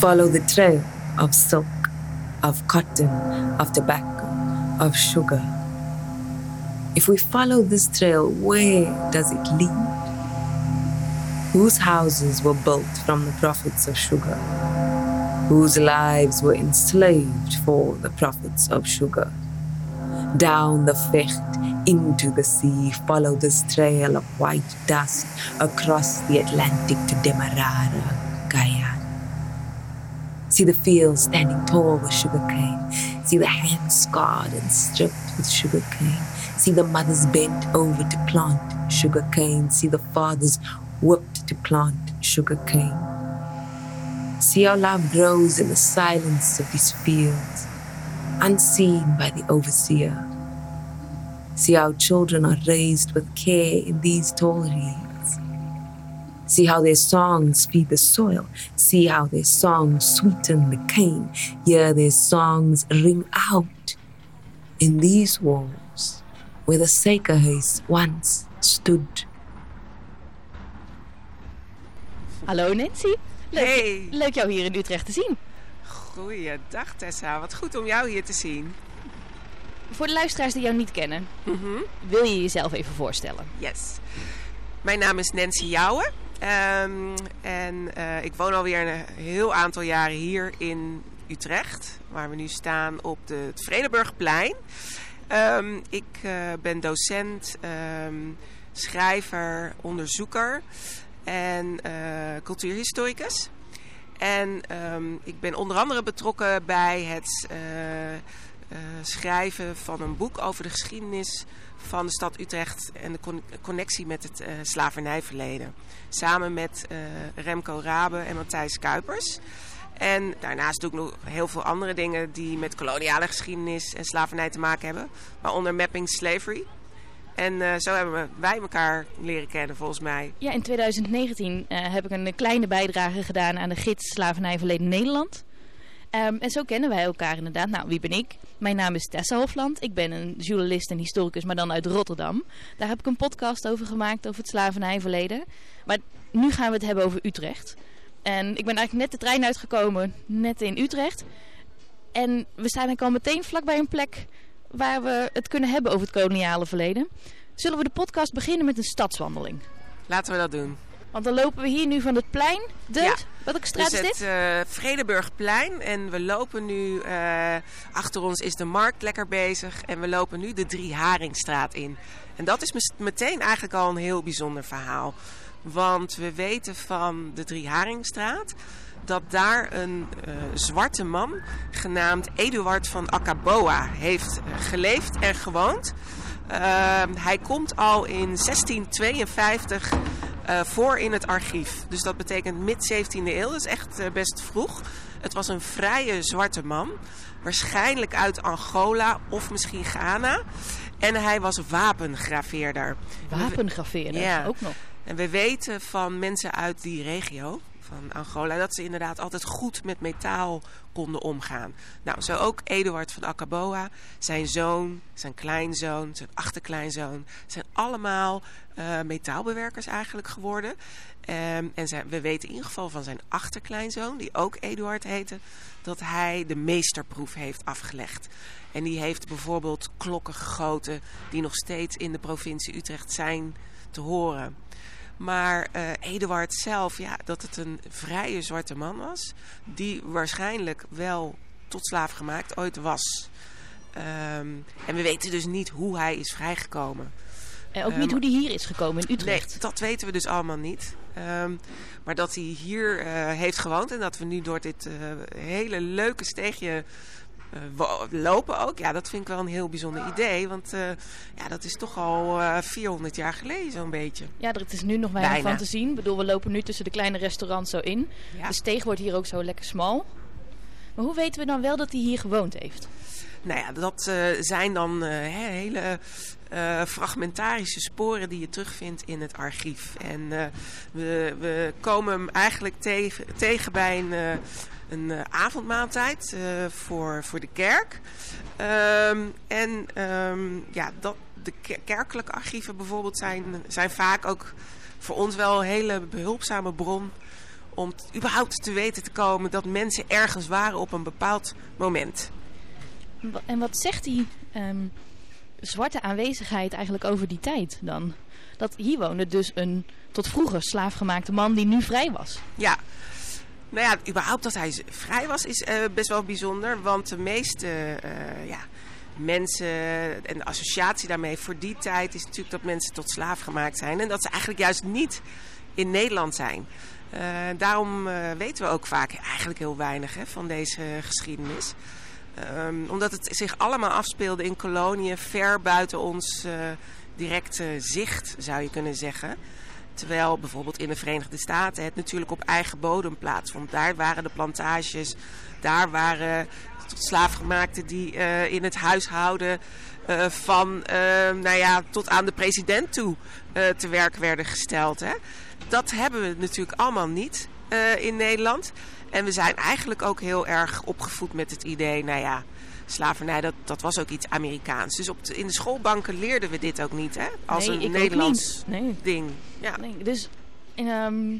follow the trail of silk, of cotton, of tobacco, of sugar. If we follow this trail, where does it lead? Whose houses were built from the profits of sugar? Whose lives were enslaved for the profits of sugar? Down the Vecht into the sea, follow this trail of white dust across the Atlantic to Demerara. See the fields standing tall with sugarcane. See the hands scarred and stripped with sugarcane. See the mothers bent over to plant sugarcane. See the fathers whipped to plant sugarcane. See how love grows in the silence of these fields, unseen by the overseer. See how children are raised with care in these tall reeds. See how their songs feed the soil. See how their songs sweeten the cane. Hear their songs ring out in these walls where the Sekerhuis once stood. Hallo Nancy. Leuk, Hey. leuk jou hier in Utrecht te zien. Goeiedag Tessa, wat goed om jou hier te zien. Voor de luisteraars die jou niet kennen, wil je jezelf even voorstellen? Yes. Mijn naam is Nancy Jouwen. Ehm, en eh, ik woon alweer een heel aantal jaren hier in Utrecht. Waar we nu staan op het Vredenburgplein. Ehm, ik eh, ben docent, ehm, schrijver, onderzoeker en eh, cultuurhistoricus. En ik ben onder andere betrokken bij het schrijven van een boek over de geschiedenis van de stad Utrecht en de con- connectie met het eh, slavernijverleden. Samen met eh, Remco Rabe en Matthijs Kuipers. En daarnaast doe ik nog heel veel andere dingen die met koloniale geschiedenis en slavernij te maken hebben. Waaronder Mapping Slavery. En eh, zo hebben wij elkaar leren kennen volgens mij. Ja, in 2019 eh, heb ik een kleine bijdrage gedaan aan de gids Slavernij Verleden Nederland. Ehm, en zo kennen wij elkaar inderdaad. Nou, wie ben ik? Mijn naam is Tessa Hofland. Ik ben een journalist en historicus, maar dan uit Rotterdam. Daar heb ik een podcast over gemaakt, over het slavernijverleden. Maar nu gaan we het hebben over Utrecht. En ik ben eigenlijk net de trein uitgekomen, net in Utrecht. En we staan eigenlijk al meteen vlakbij een plek waar we het kunnen hebben over het koloniale verleden. Zullen we de podcast beginnen met een stadswandeling? Laten we dat doen. Want dan lopen we hier nu van het plein. De, Ja. welke straat dus is het dit? eh, Vredenburgplein. En we lopen nu, eh, achter ons is de markt lekker bezig. En we lopen nu de Drie Haringstraat in. En dat is meteen eigenlijk al een heel bijzonder verhaal. Want we weten van de Drie Haringstraat dat daar een eh, zwarte man genaamd Eduard van Akaboa heeft eh, geleefd en gewoond. Ehm, hij komt al in 1652 eh, voor in het archief. Dus dat betekent mid 17e eeuw. Dat is echt eh, best vroeg. Het was een vrije zwarte man. Waarschijnlijk uit Angola of misschien Ghana. En hij was wapengraveerder. Wapengraveerder, Ja. ook nog. En we weten van mensen uit die regio, van Angola, dat ze inderdaad altijd goed met metaal konden omgaan. Nou, zo ook Eduard van Akaboa, zijn zoon, zijn kleinzoon, zijn achterkleinzoon, zijn allemaal eh, metaalbewerkers eigenlijk geworden. Ehm, en we weten in ieder geval van zijn achterkleinzoon, die ook Eduard heette, dat hij de meesterproef heeft afgelegd. En die heeft bijvoorbeeld klokken gegoten die nog steeds in de provincie Utrecht zijn te horen. Maar eh, Eduard zelf, ja, dat het een vrije zwarte man was, die waarschijnlijk wel tot slaaf gemaakt ooit was. Ehm, en we weten dus niet hoe hij is vrijgekomen. En ook Ehm, niet hoe die hier is gekomen in Nee, Utrecht. dat weten we dus allemaal niet. Ehm, maar dat hij hier eh, heeft gewoond en dat we nu door dit eh, hele leuke steegje lopen ook. Ja, dat vind ik wel een heel bijzonder idee. Want eh, ja, dat is toch al eh 400 jaar geleden zo'n beetje. Ja, er is nu nog weinig Bijna. van te zien. Ik bedoel, we lopen nu tussen de kleine restaurants zo in. Ja. De steeg wordt hier ook zo lekker smal. Maar hoe weten we dan wel dat hij hier gewoond heeft? Nou ja, dat eh, zijn dan eh, hele eh, fragmentarische sporen die je terugvindt in het archief. En eh, we, we komen hem eigenlijk tegen, tegen bij een, eh, een eh, avondmaaltijd eh, voor, voor de kerk. Ehm, en ehm, ja, dat, de ke- kerkelijke archieven bijvoorbeeld zijn, zijn vaak ook voor ons wel een hele behulpzame bron om überhaupt te weten te komen dat mensen ergens waren op een bepaald moment. En wat zegt die ehm, zwarte aanwezigheid eigenlijk over die tijd dan? Dat hier woonde dus een tot vroeger slaafgemaakte man die nu vrij was. Ja, nou ja, überhaupt dat hij vrij was is eh, best wel bijzonder. Want de meeste eh, ja, mensen en de associatie daarmee voor die tijd is natuurlijk dat mensen tot slaaf gemaakt zijn. En dat ze eigenlijk juist niet in Nederland zijn. Eh, daarom weten we ook vaak eigenlijk heel weinig hè, van deze geschiedenis. Ehm, omdat het zich allemaal afspeelde in koloniën ver buiten ons directe zicht, zou je kunnen zeggen. Terwijl bijvoorbeeld in de Verenigde Staten het natuurlijk op eigen bodem plaatsvond. Daar waren de plantages, daar waren slaafgemaakten die eh, in het huishouden eh, van, eh, nou ja, tot aan de president toe te werk werden gesteld. Hè. Dat hebben we natuurlijk allemaal niet in Nederland. En we zijn eigenlijk ook heel erg opgevoed met het idee, nou ja, slavernij, dat, dat was ook iets Amerikaans. Dus op de- in de schoolbanken leerden we dit ook niet, hè? Als Nee, een Nederlands. Nee. ding. Ja. Nee, dus ehm,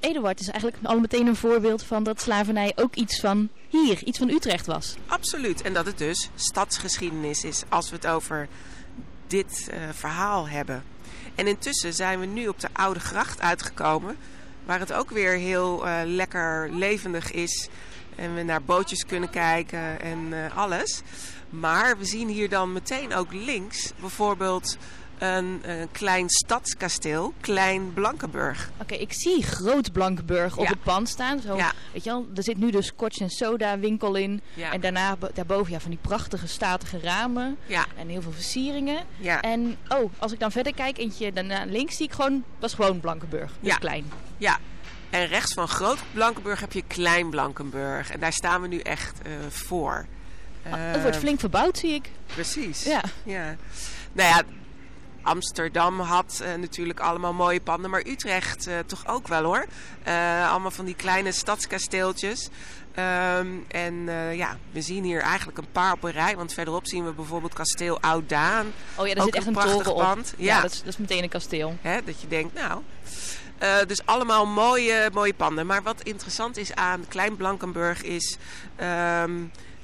Eduard is eigenlijk al meteen een voorbeeld van dat slavernij ook iets van hier, iets van Utrecht was. Absoluut. En dat het dus stadsgeschiedenis is als we het over dit eh, verhaal hebben. En intussen zijn we nu op de Oude Gracht uitgekomen. Waar het ook weer heel eh, lekker levendig is. En we naar bootjes kunnen kijken en eh, alles. Maar we zien hier dan meteen ook links bijvoorbeeld een, een klein stadskasteel. Klein Blankenburg. Oké, ik zie Groot Blankenburg op Ja. het pand staan. Zo, Ja. Weet je wel, er zit nu de Scotch en Soda winkel in. Ja. En daarna bo- daarboven ja, van die prachtige statige ramen. Ja, En heel veel versieringen. ja. En oh, als ik dan verder kijk, eentje daarna links zie ik gewoon, is gewoon Blankenburg. Dus Ja. klein. Ja, en rechts van Groot Blankenburg heb je Klein Blankenburg. En daar staan we nu echt eh, voor. Ah, het wordt Eh, flink verbouwd, zie ik. Precies. Ja. ja. Nou ja, Amsterdam had eh, natuurlijk allemaal mooie panden, maar Utrecht toch ook wel hoor. Allemaal van die kleine stadskasteeltjes. Ehm, en ja, we zien hier eigenlijk een paar op een rij. Want verderop zien we bijvoorbeeld kasteel Oudaan. Oh ja, er Ook zit echt een een prachtig toren op. pand. Ja, Ja. dat, is, dat is meteen een kasteel. Hè, dat je denkt, nou. Eh, dus allemaal mooie, mooie panden. Maar wat interessant is aan Klein Blankenburg is ehm,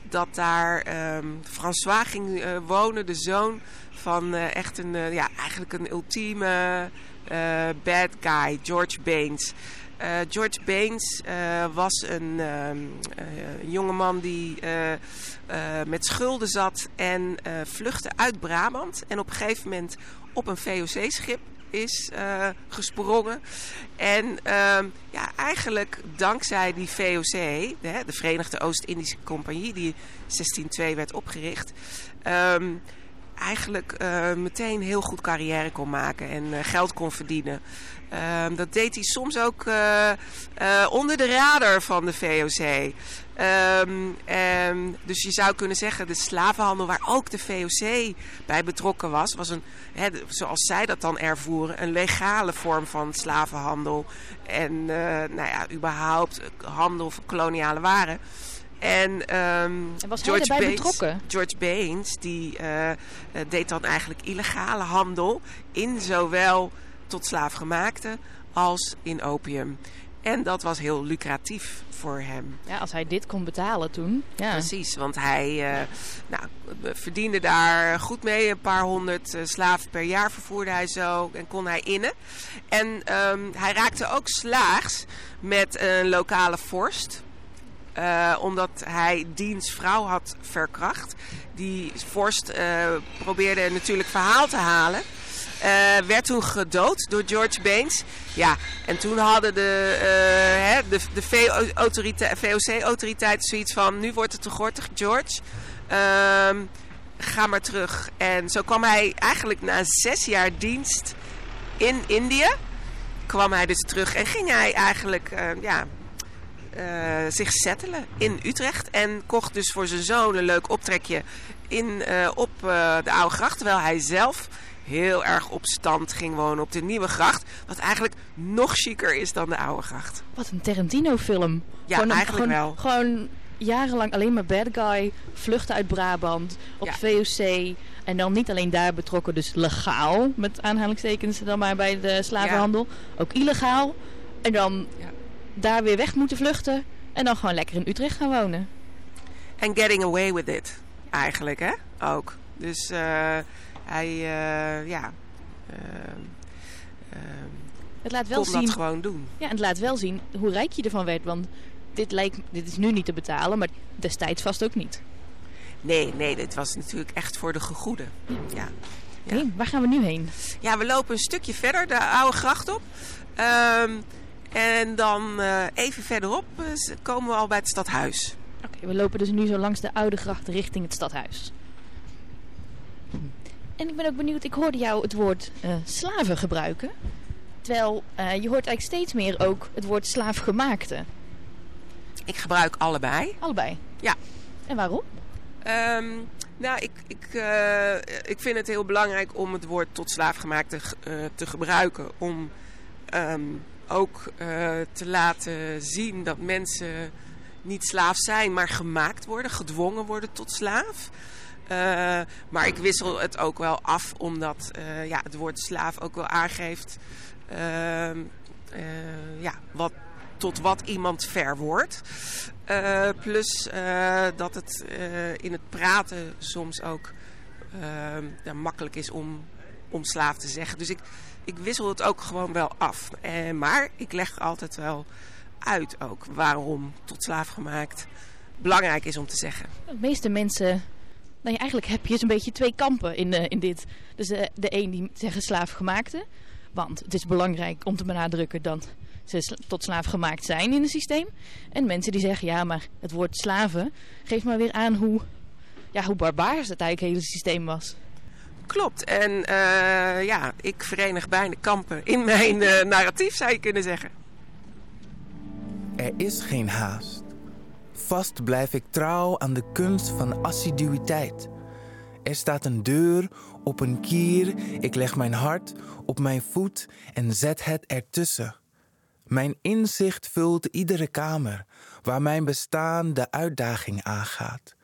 dat daar ehm, François ging eh, wonen, de zoon van eh, echt een, eh, ja, eigenlijk een ultieme bad guy, George Baines. George Baines was een, ehm eh, jongeman die met schulden zat en vluchtte uit Brabant. En op een gegeven moment op een VOC-schip is eh, gesprongen. En ehm, ja, eigenlijk dankzij die VOC, de, de Verenigde Oost-Indische Compagnie, die 1602 werd opgericht, ehm, eigenlijk eh, meteen heel goed carrière kon maken en eh, geld kon verdienen. Ehm, dat deed hij soms ook onder de radar van de VOC. Ehm, en dus je zou kunnen zeggen, de slavenhandel waar ook de VOC bij betrokken was, was een, zoals zij dat dan ervoeren, een legale vorm van slavenhandel. En eh, nou ja, überhaupt eh, handel van koloniale waren. En, ehm, En was hij erbij Baines- betrokken? George Baines, die eh, deed dan eigenlijk illegale handel in zowel tot slaafgemaakte als in opium. En dat was heel lucratief voor hem. Ja, als hij dit kon betalen toen. Ja. Precies, want hij eh, nou, verdiende daar goed mee. Een paar honderd eh, slaven per jaar vervoerde hij zo en kon hij innen. En ehm, hij raakte ook slaags met een lokale vorst. Eh, omdat hij diens vrouw had verkracht. Die vorst eh, probeerde natuurlijk verhaal te halen. Eh, werd toen gedood door George Baines. Ja, en toen hadden de, hè, de, de VOC-autoriteiten zoiets van... nu wordt het te gortig, George. Ehm, ga maar terug. En zo kwam hij eigenlijk na zes jaar dienst in Indië... kwam hij dus terug en ging hij eigenlijk... ja, zich settelen in Utrecht. En kocht dus voor zijn zoon een leuk optrekje in, eh, op eh, de Oude Gracht. Terwijl hij zelf heel erg op stand ging wonen op de Nieuwe Gracht. Wat eigenlijk nog chiquer is dan de Oude Gracht. Wat een Tarantino-film. Ja, eigenlijk gewoon, wel. Gewoon jarenlang alleen maar bad guy, vluchten uit Brabant, op Ja. VOC. En dan niet alleen daar betrokken, dus legaal, met aanhalingstekens dan maar bij de slavenhandel. Ook illegaal. En dan Ja. Daar weer weg moeten vluchten en dan gewoon lekker in Utrecht gaan wonen. En getting away with it, eigenlijk, hè? Ook. Dus uh, hij, uh, ja... Uh, het laat wel kon zien, dat gewoon doen. Ja, en het laat wel zien hoe rijk je ervan werd. Want dit, lijkt, dit is nu niet te betalen, maar destijds vast ook niet. Nee, nee, dit was natuurlijk echt voor de gegoede. Ja. ja. Waar gaan we nu heen? Ja, we lopen een stukje verder, de oude gracht op. Um, en dan uh, even verderop uh, komen we al bij het stadhuis. Oké, okay, we lopen dus nu zo langs de oude gracht richting het stadhuis. En ik ben ook benieuwd, ik hoorde jou het woord uh, slaven gebruiken. Terwijl je hoort eigenlijk steeds meer ook het woord slaafgemaakte. Ik gebruik allebei. Allebei? Ja. En waarom? Um, nou, ik, ik, uh, ik vind het heel belangrijk om het woord tot slaafgemaakte te gebruiken. Om um, ook uh, te laten zien dat mensen niet slaaf zijn, maar gemaakt worden, gedwongen worden tot slaaf. maar ik wissel het ook wel af, omdat ja, het woord slaaf ook wel aangeeft ehm, ja, wat tot wat iemand ver wordt. Plus dat het in het praten soms ook ja, makkelijk is om, om slaaf te zeggen. Dus ik, ik wissel het ook gewoon wel af. maar ik leg altijd wel uit ook waarom tot slaaf gemaakt belangrijk is om te zeggen. De meeste mensen nou eigenlijk heb je een beetje twee kampen in, in dit. Dus de, de een die zeggen slaafgemaakte. Want het is belangrijk om te benadrukken dat ze tot slaaf gemaakt zijn in het systeem. En mensen die zeggen, ja, maar het woord slaven geeft maar weer aan hoe, ja, hoe barbaars het eigenlijk hele systeem was. Klopt. En uh, ja, ik verenig beide kampen in mijn uh, narratief, zou je kunnen zeggen. Er is geen haast. Vast blijf ik trouw aan de kunst van assiduïteit. Er staat een deur op een kier, ik leg mijn hart op mijn voet en zet het ertussen. Mijn inzicht vult iedere kamer waar mijn bestaan de uitdaging aangaat.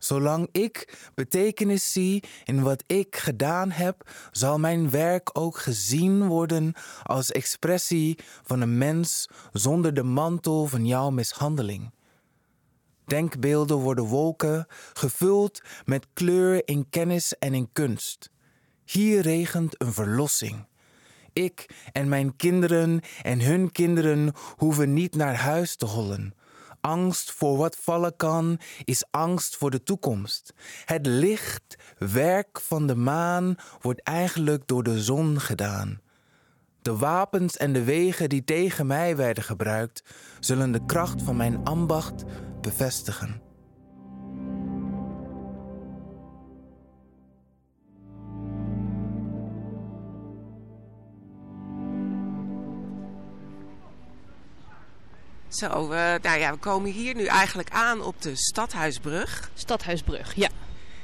Zolang ik betekenis zie in wat ik gedaan heb, zal mijn werk ook gezien worden als expressie van een mens zonder de mantel van jouw mishandeling. Denkbeelden worden wolken, gevuld met kleur in kennis en in kunst. Hier regent een verlossing. Ik en mijn kinderen en hun kinderen hoeven niet naar huis te hollen. Angst voor wat vallen kan is angst voor de toekomst. Het licht, werk van de maan, wordt eigenlijk door de zon gedaan. De wapens en de wegen die tegen mij werden gebruikt, zullen de kracht van mijn ambacht bevestigen. Zo, uh, nou ja, we komen hier nu eigenlijk aan op de Stadhuisbrug. Stadhuisbrug, ja.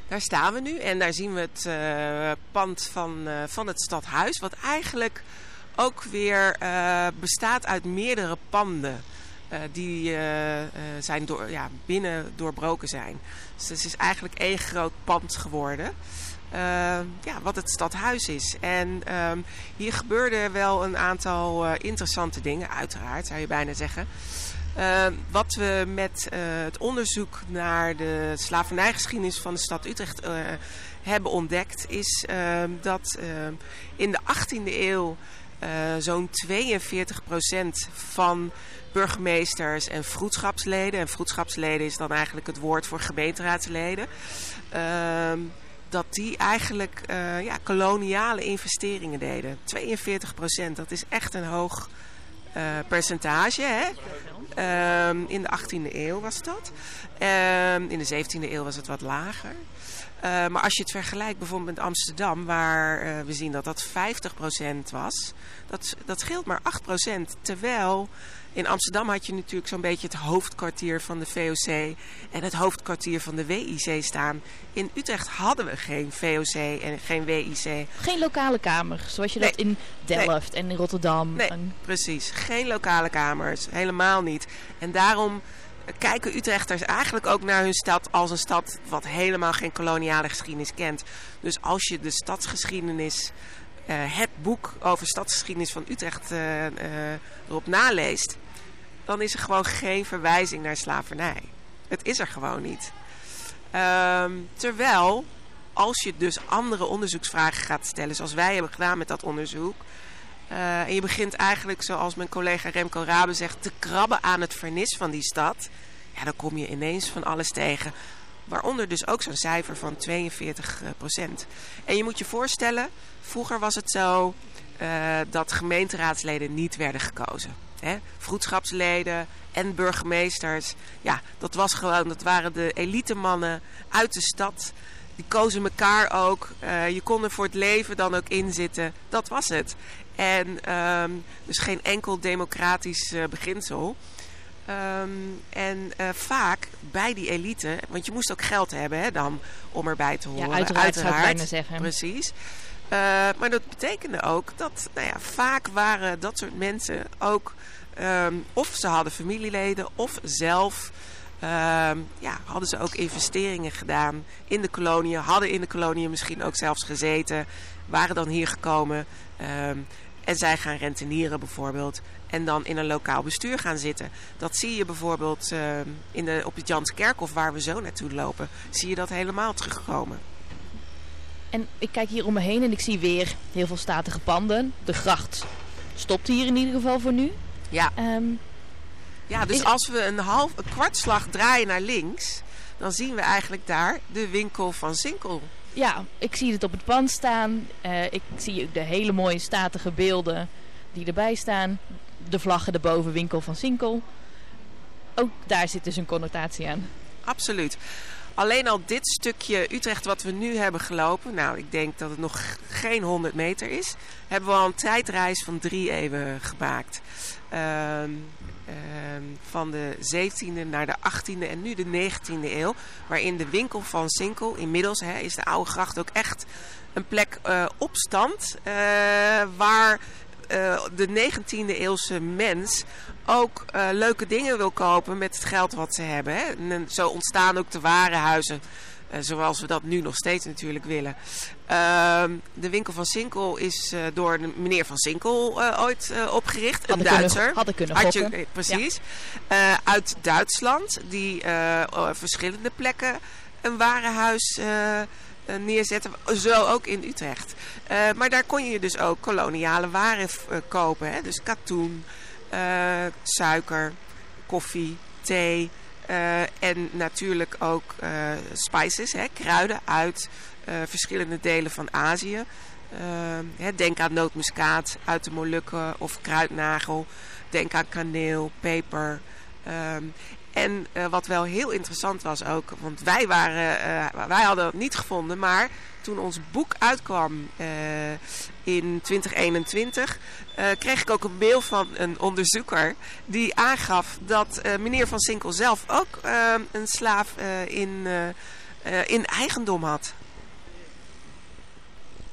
Daar staan we nu en daar zien we het uh, pand van, uh, van het stadhuis. Wat eigenlijk ook weer bestaat uit meerdere panden. die zijn door, ja, binnen doorbroken zijn. Dus het is eigenlijk één groot pand geworden. Uh, ja, wat het stadhuis is. En um, hier gebeurden wel een aantal uh, interessante dingen, uiteraard zou je bijna zeggen. Uh, wat we met het onderzoek naar de slavernijgeschiedenis van de stad Utrecht hebben ontdekt, is ehm, dat ehm, in de 18e eeuw zo'n 42% van burgemeesters en vroedschapsleden, en vroedschapsleden is dan eigenlijk het woord voor gemeenteraadsleden dat die eigenlijk uh, ja, koloniale investeringen deden. 42 procent, dat is echt een hoog uh, percentage. Hè? Um, in de 18e eeuw was dat. Um, in de 17e eeuw was het wat lager. Uh, maar als je het vergelijkt bijvoorbeeld met Amsterdam, waar we zien dat dat 50% was, dat, dat scheelt maar 8%. Terwijl in Amsterdam had je natuurlijk zo'n beetje het hoofdkwartier van de VOC en het hoofdkwartier van de WIC staan. In Utrecht hadden we geen VOC en geen WIC. Geen lokale kamer, zoals je nee. dat in Delft nee. en in Rotterdam. Nee, en... precies. Geen lokale kamers, helemaal niet. En daarom kijken Utrechters eigenlijk ook naar hun stad als een stad wat helemaal geen koloniale geschiedenis kent. Dus als je de stadsgeschiedenis, uh, het boek over stadsgeschiedenis van Utrecht uh, uh, erop naleest, dan is er gewoon geen verwijzing naar slavernij. Het is er gewoon niet. Ehm, terwijl, als je dus andere onderzoeksvragen gaat stellen, zoals wij hebben gedaan met dat onderzoek, uh, en je begint eigenlijk, zoals mijn collega Remco Rabe zegt, te krabben aan het vernis van die stad, ja, dan kom je ineens van alles tegen. Waaronder dus ook zo'n cijfer van 42 procent. En je moet je voorstellen, vroeger was het zo uh, dat gemeenteraadsleden niet werden gekozen. Hè? Vroedschapsleden en burgemeesters. Ja, dat was gewoon, dat waren de elite mannen uit de stad. Die kozen elkaar ook. Uh, je kon er voor het leven dan ook in zitten. Dat was het. En um, dus geen enkel democratisch uh, beginsel. Um, en uh, vaak bij die elite, want je moest ook geld hebben hè, dan om erbij te horen. Ja, uiteraard, zeggen. Precies. Uh, maar dat betekende ook dat nou ja, vaak waren dat soort mensen ook... Um, of ze hadden familieleden of zelf... Um, ja, hadden ze ook investeringen gedaan in de koloniën. Hadden in de koloniën misschien ook zelfs gezeten. Waren dan hier gekomen. Um, en zij gaan rentenieren bijvoorbeeld. En dan in een lokaal bestuur gaan zitten. Dat zie je bijvoorbeeld in de, op het Janskerkhof waar we zo naartoe lopen. Zie je dat helemaal terugkomen. En ik kijk hier om me heen en ik zie weer heel veel statige panden. De gracht stopt hier in ieder geval voor nu. Ja. Um, ja, dus is... als we een half, een kwartslag draaien naar links, dan zien we eigenlijk daar de winkel van Zinkel. Ja, ik zie het op het pand staan. Uh, ik zie de hele mooie statige beelden die erbij staan. De vlaggen erboven, winkel van Zinkel. Ook daar zit dus een connotatie aan. Absoluut. Alleen al dit stukje Utrecht wat we nu hebben gelopen, nou ik denk dat het nog geen 100 meter is, hebben we al een tijdreis van drie eeuwen gemaakt. Uh, uh, van de 17e naar de 18e en nu de 19e eeuw. Waarin de winkel van Sinkel, inmiddels hè, is de oude gracht ook echt een plek uh, op stand. Uh, waar uh, de 19e eeuwse mens ook uh, leuke dingen wil kopen met het geld wat ze hebben. Hè? En zo ontstaan ook de warenhuizen. Uh, zoals we dat nu nog steeds natuurlijk willen. Uh, de winkel van Sinkel is uh, door de meneer van Sinkel ooit opgericht. Hadden een Duitser. Kunnen, hadden kunnen Had je, Precies. Ja. uit Duitsland. Die verschillende plekken een warenhuis neerzetten. Zo ook in Utrecht. maar daar kon je dus ook koloniale waren kopen. Hè? Dus katoen. Uh, suiker, koffie, thee uh, en natuurlijk ook uh, spices, hè, kruiden uit verschillende delen van Azië. Hè, denk aan nootmuskaat uit de Molukken of kruidnagel. Denk aan kaneel, peper. En wat wel heel interessant was ook, want wij, waren, wij hadden het niet gevonden, maar toen ons boek uitkwam uh, in 2021, kreeg ik ook een mail van een onderzoeker die aangaf dat meneer Van Sinkel zelf ook een slaaf in, in eigendom had.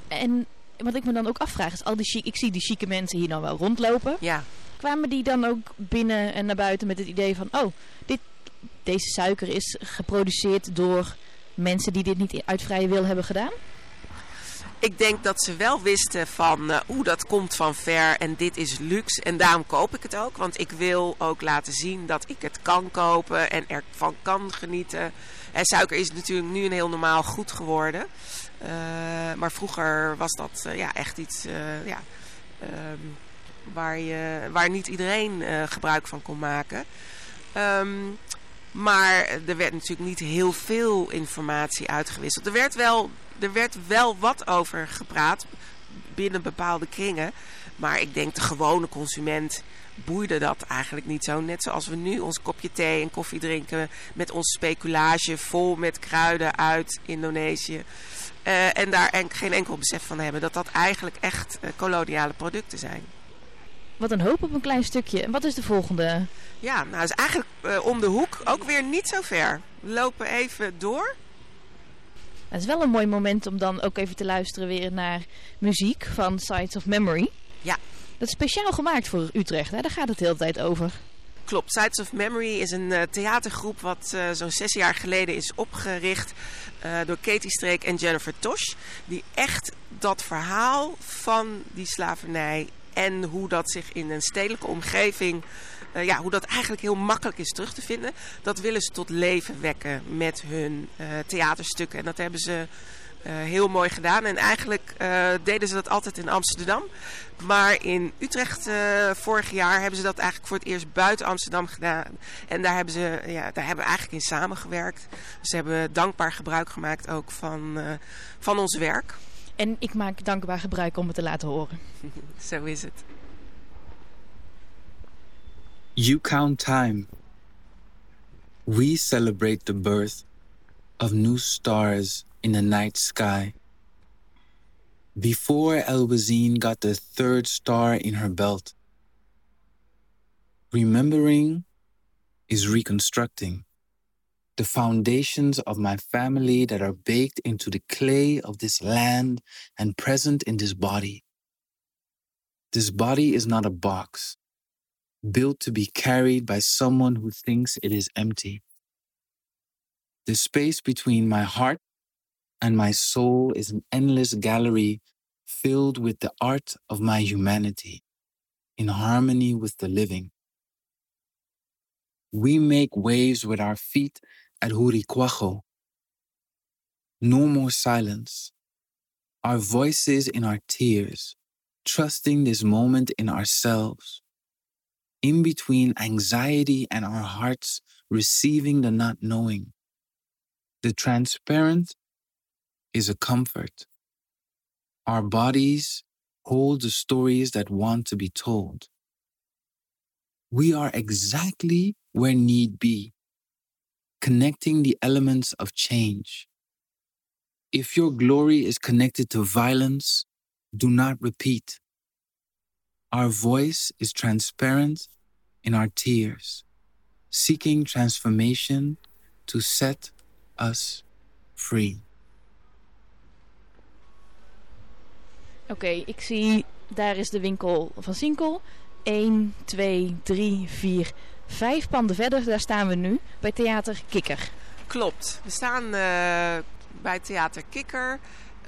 En wat ik me dan ook afvraag is, al die chic, ik zie die chique mensen hier nou wel rondlopen. Ja kwamen die dan ook binnen en naar buiten met het idee van... oh, dit, deze suiker is geproduceerd door mensen die dit niet uit vrije wil hebben gedaan? Ik denk dat ze wel wisten van, uh, oeh, dat komt van ver en dit is luxe. En daarom koop ik het ook. Want ik wil ook laten zien dat ik het kan kopen en ervan kan genieten. En suiker is natuurlijk nu een heel normaal goed geworden. Uh, maar vroeger was dat ja, echt iets... ja, um, waar, je, waar niet iedereen gebruik van kon maken. Um, maar er werd natuurlijk niet heel veel informatie uitgewisseld. Er werd wel, er werd wel wat over gepraat binnen bepaalde kringen. Maar ik denk de gewone consument boeide dat eigenlijk niet zo. Net zoals we nu ons kopje thee en koffie drinken met ons speculage vol met kruiden uit Indonesië. Uh, en daar en geen enkel besef van hebben dat dat eigenlijk echt uh, koloniale producten zijn. Wat een hoop op een klein stukje. En wat is de volgende? Ja, nou is eigenlijk uh, om de hoek ook weer niet zo ver. We lopen even door. Het is wel een mooi moment om dan ook even te luisteren weer naar muziek van Sides of Memory. Ja. Dat is speciaal gemaakt voor Utrecht, hè? daar gaat het de hele tijd over. Klopt, Sides of Memory is een uh, theatergroep wat uh, zo'n zes jaar geleden is opgericht uh, door Katie Streek en Jennifer Tosh. Die echt dat verhaal van die slavernij En hoe dat zich in een stedelijke omgeving, uh, ja, hoe dat eigenlijk heel makkelijk is terug te vinden. Dat willen ze tot leven wekken met hun uh, theaterstukken. En dat hebben ze uh, heel mooi gedaan. En eigenlijk deden ze dat altijd in Amsterdam. Maar in Utrecht vorig jaar hebben ze dat eigenlijk voor het eerst buiten Amsterdam gedaan. En daar hebben, ze, ja, daar hebben we eigenlijk in samengewerkt. Ze hebben dankbaar gebruik gemaakt ook van, van ons werk. En ik maak dankbaar gebruik om het te laten horen. Zo is het. You count time. We celebrate the birth of new stars in the night sky. Before Elwazine got the third star in her belt, remembering is reconstructing the foundations of my family that are baked into the clay of this land and present in this body. This body is not a box built to be carried by someone who thinks it is empty. The space between my heart and my soul is an endless gallery filled with the art of my humanity, in harmony with the living. We make waves with our feet at Hurikwajo. No more silence. Our voices in our tears, trusting this moment in ourselves. In between anxiety and our hearts receiving the not knowing. The transparent is a comfort. Our bodies hold the stories that want to be told. We are exactly where need be connecting the elements of change. If your glory is connected to violence, do not repeat. Our voice is transparent in our tears, seeking transformation to set us free. Oké, okay, ik zie daar is de winkel van Sinkel. 1, 2, 3, 4, Vijf panden verder, daar staan we nu bij Theater Kikker. Klopt. We staan uh, bij Theater Kikker.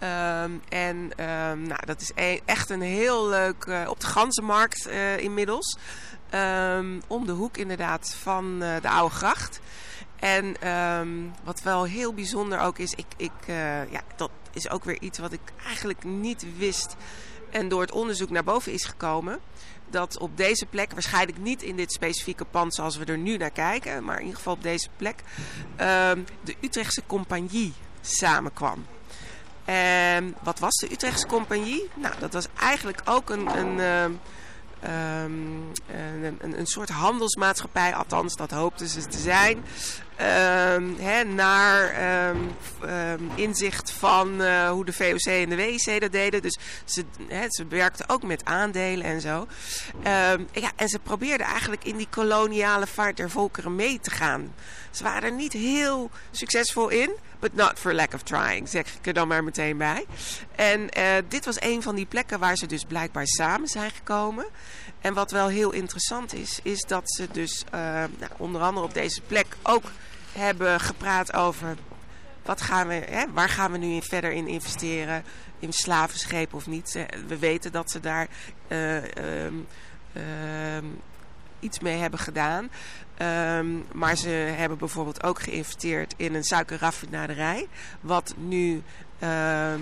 Um, en um, nou, dat is e echt een heel leuk... Uh, op de Ganzenmarkt uh, inmiddels. Um, om de hoek inderdaad van de Oude Gracht. En wat wel heel bijzonder ook is... Ik, ik, ja, dat is ook weer iets wat ik eigenlijk niet wist... en door het onderzoek naar boven is gekomen dat op deze plek, waarschijnlijk niet in dit specifieke pand zoals we er nu naar kijken, maar in ieder geval op deze plek, ehm, de Utrechtse Compagnie samenkwam. En wat was de Utrechtse Compagnie? Nou, dat was eigenlijk ook een, een, ehm, ehm, een, een, soort handelsmaatschappij, althans dat hoopten ze te zijn. Hè, naar um, um, inzicht van uh, hoe de VOC en de WIC dat deden. Dus ze, hè, ze werkten ook met aandelen en zo. ja, en ze probeerden eigenlijk in die koloniale vaart der volkeren mee te gaan. Ze waren er niet heel succesvol in. But not for lack of trying, zeg ik er dan maar meteen bij. En uh, dit was een van die plekken waar ze dus blijkbaar samen zijn gekomen. En wat wel heel interessant is, is dat ze dus uh, nou, onder andere op deze plek ook hebben gepraat over wat gaan we, hè, waar gaan we nu in verder in investeren. In slavenschepen of niet. We weten dat ze daar uh, um, uh, iets mee hebben gedaan. Um, maar ze hebben bijvoorbeeld ook geïnvesteerd in een suikerraffinaderij. Wat nu... Uh,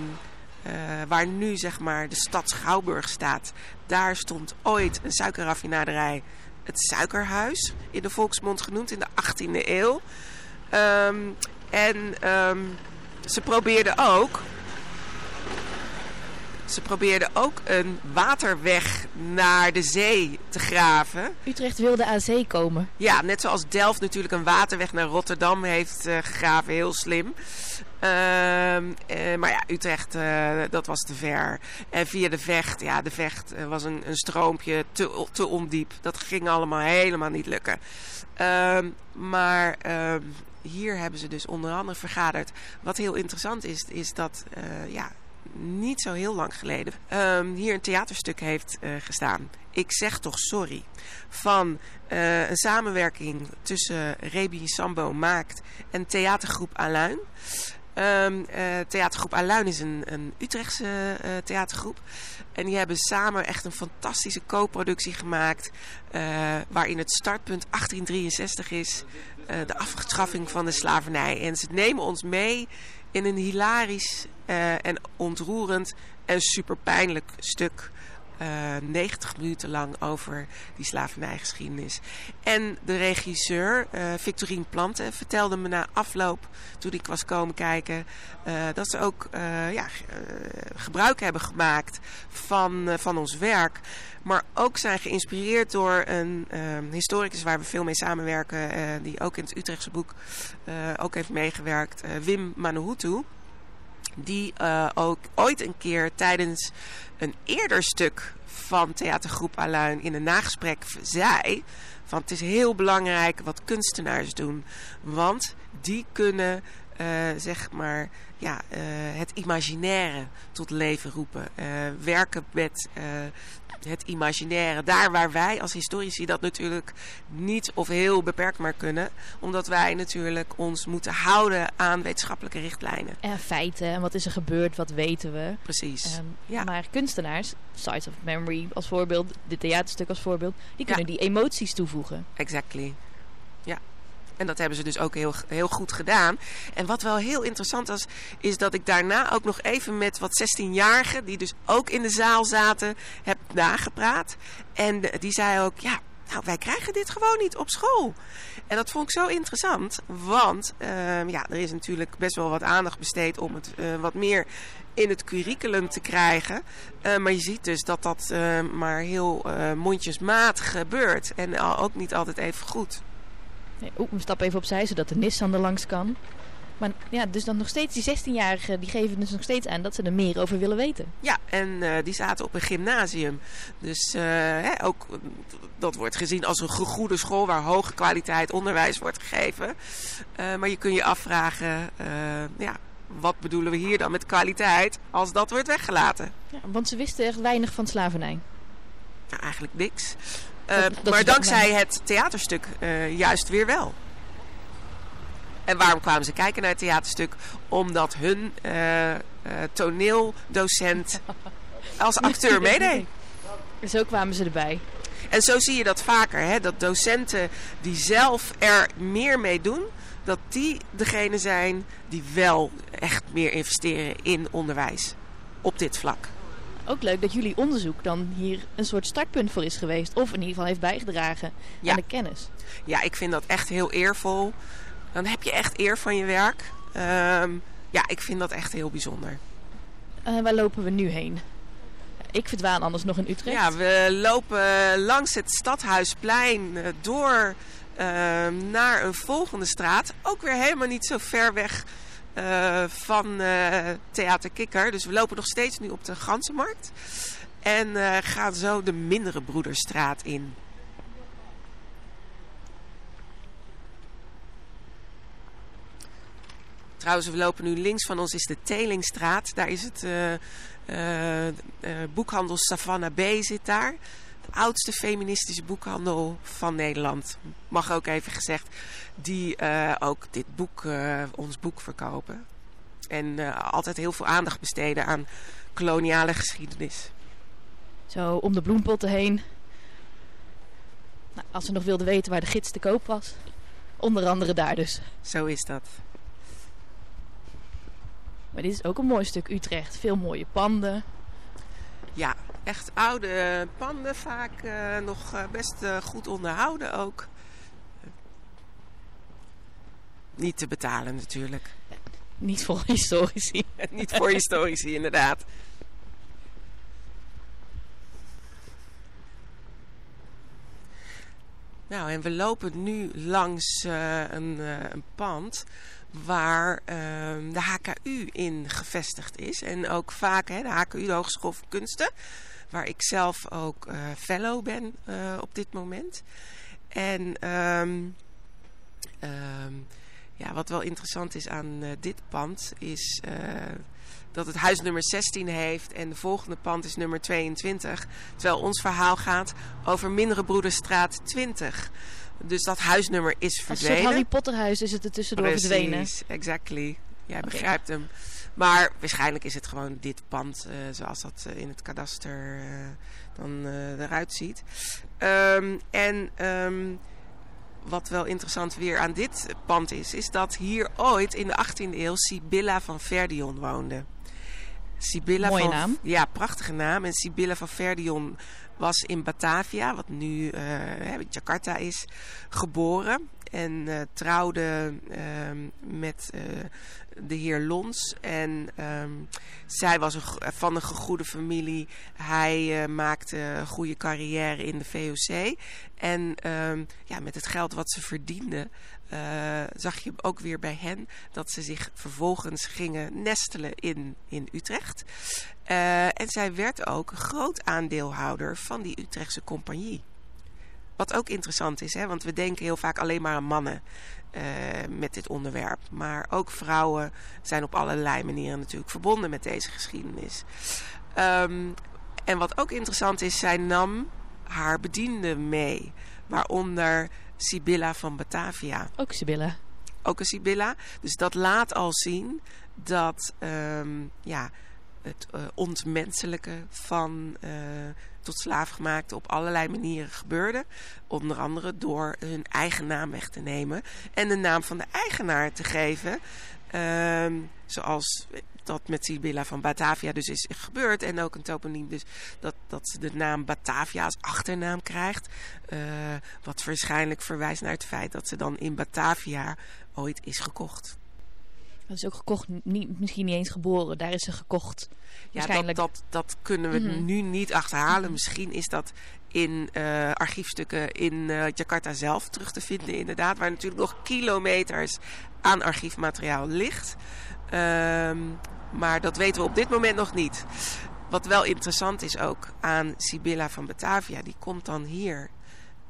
waar nu zeg maar de stad Schouwburg staat. Daar stond ooit een suikerraffinaderij. Het Suikerhuis, in de volksmond genoemd, in de 18e eeuw. Um, en um, ze probeerden ook... Ze probeerden ook een waterweg naar de zee te graven. Utrecht wilde aan zee komen. Ja, net zoals Delft natuurlijk een waterweg naar Rotterdam heeft uh, gegraven. Heel slim. Uh, uh, maar ja, Utrecht, uh, dat was te ver. En via de Vecht, ja, de Vecht eh, was een, een stroompje te, te ondiep. Dat ging allemaal helemaal niet lukken. Ehm, maar ehm, hier hebben ze dus onder andere vergaderd. Wat heel interessant is, is dat ja, niet zo heel lang geleden um, hier een theaterstuk heeft uh, gestaan. Ik zeg toch sorry. Van uh, een samenwerking tussen Rebi Sambo Maakt en theatergroep Aluin. Ehm, eh, theatergroep Aluin is een, een Utrechtse eh, theatergroep. En die hebben samen echt een fantastische co-productie gemaakt. eh, waarin het startpunt 1863 is. Eh, de afschaffing van de slavernij. En ze nemen ons mee in een hilarisch eh, en ontroerend en super pijnlijk stuk. Eh, 90 minuten lang over die slavernijgeschiedenis. En de regisseur, eh Victorine Planten, vertelde me na afloop, toen ik was komen kijken, eh, dat ze ook eh, ja, eh, gebruik hebben gemaakt van, eh, van ons werk. Maar ook zijn geïnspireerd door een eh, historicus waar we veel mee samenwerken, eh, die ook in het Utrechtse boek eh, ook heeft meegewerkt, eh, Wim Manuhutu. Die eh, ook ooit een keer tijdens een eerder stuk van theatergroep Aluin in een nagesprek zei... van het is heel belangrijk wat kunstenaars doen. Want die kunnen eh, zeg maar ja, eh, het imaginaire tot leven roepen. Werken met het imaginaire. Daar waar wij als historici dat natuurlijk niet of heel beperkt maar kunnen. Omdat wij natuurlijk ons moeten houden aan wetenschappelijke richtlijnen. En feiten, en wat is er gebeurd, wat weten we. Precies. Ehm, Ja. Maar kunstenaars, Sides of Memory als voorbeeld, dit theaterstuk als voorbeeld, die kunnen Ja. die emoties toevoegen. Exactly. Ja. En dat hebben ze dus ook heel, heel goed gedaan. En wat wel heel interessant was, is dat ik daarna ook nog even met wat 16-jarigen, die dus ook in de zaal zaten, heb nagepraat. En die zei ook, ja, nou, wij krijgen dit gewoon niet op school. En dat vond ik zo interessant, want ehm, ja, er is natuurlijk best wel wat aandacht besteed om het eh, wat meer in het curriculum te krijgen. Eh, maar je ziet dus dat dat eh, maar heel eh, mondjesmaat gebeurt. En ook niet altijd even goed. Oeh, we stappen even opzij, zodat de Nissan er langs kan. Maar ja, dus dan nog steeds die 16-jarigen, die geven dus nog steeds aan dat ze er meer over willen weten. Ja, en eh, die zaten op een gymnasium. Dus eh, hè, ook dat wordt gezien als een goede school waar hoge kwaliteit onderwijs wordt gegeven. Eh, maar je kunt je afvragen, ja, wat bedoelen we hier dan met kwaliteit als dat wordt weggelaten? Ja, want ze wisten echt weinig van slavernij. Nou, eigenlijk niks. Eh, Dat- dat maar dankzij het theaterstuk eh, juist weer wel. En waarom kwamen ze kijken naar het theaterstuk? Omdat hun eh, toneeldocent als acteur meedeed. Zo kwamen ze erbij. En zo zie je dat vaker, hè? dat docenten die zelf er meer mee doen, dat die degene zijn die wel echt meer investeren in onderwijs op dit vlak. Ook leuk dat jullie onderzoek dan hier een soort startpunt voor is geweest. Of in ieder geval heeft bijgedragen Ja. aan de kennis. Ja, ik vind dat echt heel eervol. Dan heb je echt eer van je werk. Ehm, ja, ik vind dat echt heel bijzonder. Eh, waar lopen we nu heen? Ik verdwaan anders nog in Utrecht. Ja, we lopen langs het Stadhuisplein eh, door ehm, naar een volgende straat. Ook weer helemaal niet zo ver weg van eh, Theater Kikker. Dus we lopen nog steeds nu op de Gansenmarkt. En eh, gaan zo de Mindere Broederstraat in. Trouwens, we lopen nu links van ons is de Telingstraat. Daar is het eh, eh, eh, boekhandel Savannah B zit daar. Oudste feministische boekhandel van Nederland. Mag ook even gezegd. Die eh, ook dit boek, eh, ons boek verkopen. En eh, altijd heel veel aandacht besteden aan koloniale geschiedenis. Zo om de bloempotten heen. Nou, als we nog wilden weten waar de gids te koop was. Onder andere daar dus. Zo is dat. Maar dit is ook een mooi stuk Utrecht. Veel mooie panden. Ja, echt oude panden vaak eh, nog eh, best eh, goed onderhouden ook. Niet te betalen natuurlijk. Niet voor historici. Niet voor historici inderdaad. Nou, en we lopen nu langs eh, een, eh, een pand waar ehm, de HKU in gevestigd is. En ook vaak hè, de HKU, de Hogeschool voor Kunsten, waar ik zelf ook eh, fellow ben eh, op dit moment. En ehm, ehm, ja, wat wel interessant is aan eh, dit pand is dat het huis nummer 16 heeft en de volgende pand is nummer 22. Terwijl ons verhaal gaat over Mindere Broederstraat 20. Dus dat huisnummer is Als een soort verdwenen. Harry Potter huis is het er tussendoor verdwenen. Precies, exactly. jij begrijpt hem. Maar waarschijnlijk is het gewoon dit pand eh, zoals dat eh, in het kadaster eh, dan eruit ziet. Ehm, en ehm, wat wel interessant weer aan dit pand is, is dat hier ooit in de 18e eeuw Sibylla van Verdion woonde. Sibylla Mooie van, naam. Ja, prachtige naam. En Sibylla van Verdion was in Batavia, wat nu Jakarta is, geboren. En trouwde ehm, met de heer Lons. En ehm, zij was van een gegoede familie. Hij eh, maakte een goede carrière in de VOC. En ehm, ja, met het geld wat ze verdiende, eh, zag je ook weer bij hen dat ze zich vervolgens gingen nestelen in, in Utrecht. Eh, en zij werd ook groot aandeelhouder van die Utrechtse compagnie. Wat ook interessant is, hè, want we denken heel vaak alleen maar aan mannen eh, met dit onderwerp. Maar ook vrouwen zijn op allerlei manieren natuurlijk verbonden met deze geschiedenis. Ehm, en wat ook interessant is, zij nam haar bediende mee. Waaronder Sibylla van Batavia Ook Sibylla. ook een Sibylla. Dus dat laat al zien dat ehm, ja, het eh, ontmenselijke van eh, tot slaafgemaakte op allerlei manieren gebeurde. Onder andere door hun eigen naam weg te nemen en de naam van de eigenaar te geven. Ehm, zoals dat met Sibylla van Batavia dus is gebeurd. En ook een toponiem dus dat, dat ze de naam Batavia als achternaam krijgt. Eh, wat waarschijnlijk verwijst naar het feit dat ze dan in Batavia ooit is gekocht. Dat is ook gekocht, niet, misschien niet eens geboren. Daar is ze gekocht. Ja, dat, Waarschijnlijk. dat, dat kunnen we Mhm. nu niet achterhalen. Misschien is dat in eh, archiefstukken in eh, Jakarta zelf terug te vinden, inderdaad. Waar natuurlijk nog kilometers aan archiefmateriaal ligt. Ehm, maar dat weten we op dit moment nog niet. Wat wel interessant is ook aan Sibylla van Batavia, die komt dan hier.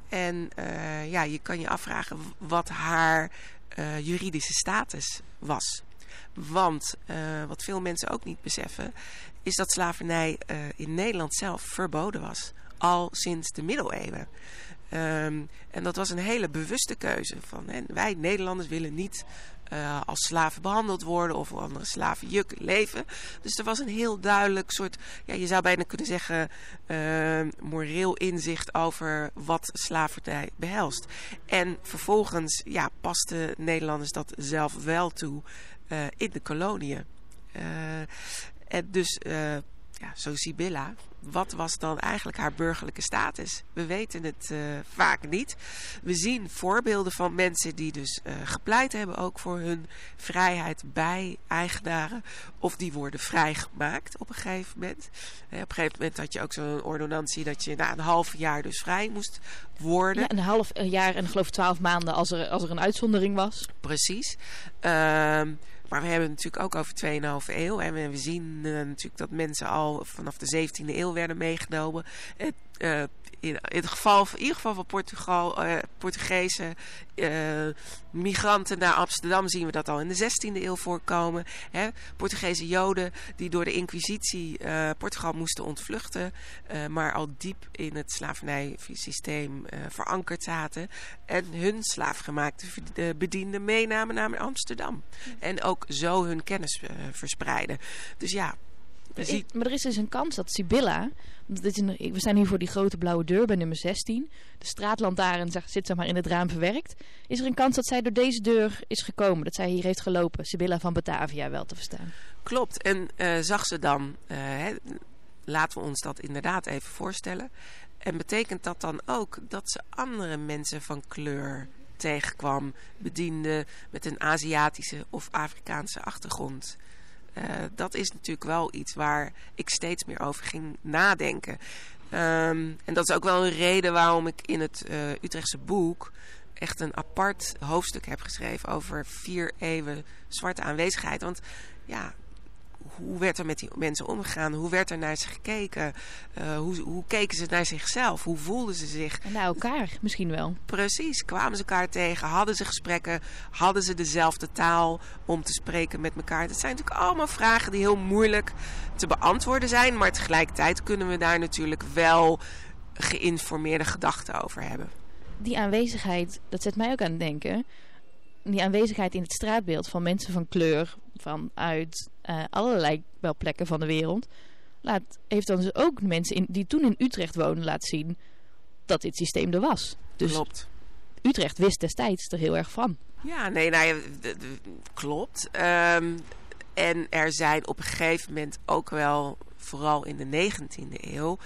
En eh, ja, je kan je afvragen wat haar juridische status was. Want eh, wat veel mensen ook niet beseffen, is dat slavernij eh, in Nederland zelf verboden was. Al sinds de middeleeuwen. Ehm, en dat was een hele bewuste keuze. Van, wij Nederlanders willen niet eh, als slaven behandeld worden of andere slavenjuk leven. Dus er was een heel duidelijk soort, ja, je zou bijna kunnen zeggen, eh, moreel inzicht over wat slavernij behelst. En vervolgens ja, pasten Nederlanders dat zelf wel toe eh, in de koloniën. Eh, en dus, eh, ja, zo Sibylla, wat was dan eigenlijk haar burgerlijke status? We weten het vaak niet. We zien voorbeelden van mensen die dus gepleit hebben ook voor hun vrijheid bij eigenaren. Of die worden vrijgemaakt op een gegeven moment. Op een gegeven moment had je ook zo'n ordonnantie dat je na een half jaar dus vrij moest worden. Ja, een half jaar en geloof ik twaalf maanden als er, als er een uitzondering was. Precies. Ehm, maar we hebben het natuurlijk ook over 2,5 eeuw. En we zien eh, natuurlijk dat mensen al vanaf de 17e eeuw werden meegenomen. Eh, in, in, het geval, in ieder geval van Portugal, eh, Portugese eh, migranten naar Amsterdam zien we dat al in de 16e eeuw voorkomen. Hè? Portugese Joden die door de Inquisitie Portugal moesten ontvluchten, maar al diep in het slavernijsysteem verankerd zaten. En hun slaafgemaakte bedienden meenamen naar Amsterdam. En ook zo hun kennis verspreiden. Dus ja, maar er is dus een kans dat Sibylla... we staan hier voor die grote blauwe deur bij nummer 16. De straatlantaarn zeg- zit zeg maar in het raam verwerkt. Is er een kans dat zij door deze deur is gekomen? Dat zij hier heeft gelopen? Sibylla van Batavia wel te verstaan. Klopt. En eh, zag ze dan, eh, hè, laten we ons dat inderdaad even voorstellen. En betekent dat dan ook dat ze andere mensen van kleur tegenkwam, bediende met een Aziatische of Afrikaanse achtergrond? Eh, dat is natuurlijk wel iets waar ik steeds meer over ging nadenken. Ehm, en dat is ook wel een reden waarom ik in het eh, Utrechtse boek echt een apart hoofdstuk heb geschreven over vier eeuwen zwarte aanwezigheid. Want ja, hoe werd er met die mensen omgegaan? Hoe werd er naar ze gekeken? Eh, hoe, hoe keken ze naar zichzelf? Hoe voelden ze zich? En naar elkaar misschien wel. Precies, kwamen ze elkaar tegen? Hadden ze gesprekken? Hadden ze dezelfde taal om te spreken met elkaar? Dat zijn natuurlijk allemaal vragen die heel moeilijk te beantwoorden zijn. Maar tegelijkertijd kunnen we daar natuurlijk wel geïnformeerde gedachten over hebben. Die aanwezigheid, dat zet mij ook aan het denken. die aanwezigheid in het straatbeeld van mensen van kleur, vanuit uh, allerlei wel plekken van de wereld, laat, heeft dan dus ook mensen in, die toen in Utrecht woonden laten zien dat dit systeem er was. Dus Klopt. Utrecht wist destijds er heel erg van. Ja, nee, nou ja, klopt. Um, en er zijn op een gegeven moment ook wel, vooral in de 19e eeuw,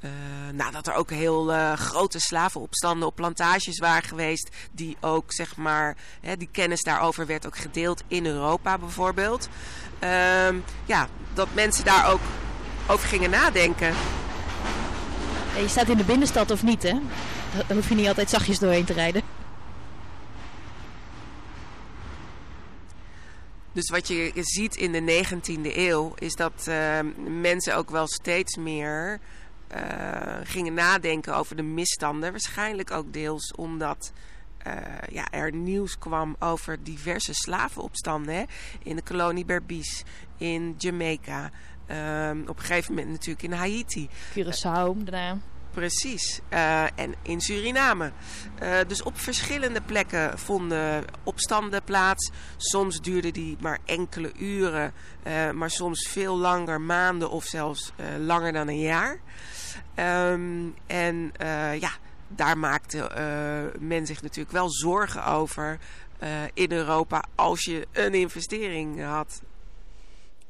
uh, nou, dat er ook heel uh, grote slavenopstanden op plantages waren geweest. Die ook, zeg maar, hè, die kennis daarover werd ook gedeeld in Europa bijvoorbeeld. Uh, ja, dat mensen daar ook over gingen nadenken. je staat in de binnenstad of niet, hè? Daar hoef je niet altijd zachtjes doorheen te rijden. Dus wat je ziet in de 19e eeuw is dat uh, mensen ook wel steeds meer gingen nadenken over de misstanden. Waarschijnlijk ook deels omdat uh, ja, er nieuws kwam over diverse slavenopstanden. Hè? In de kolonie Berbice, in Jamaica, op een gegeven moment natuurlijk in Haiti. Curaçao daarna. Precies. Uh, en in Suriname. Dus op verschillende plekken vonden opstanden plaats. Soms duurden die maar enkele uren, maar soms veel langer, maanden of zelfs langer dan een jaar. Um, en ja, daar maakte men zich natuurlijk wel zorgen over in Europa als je een investering had.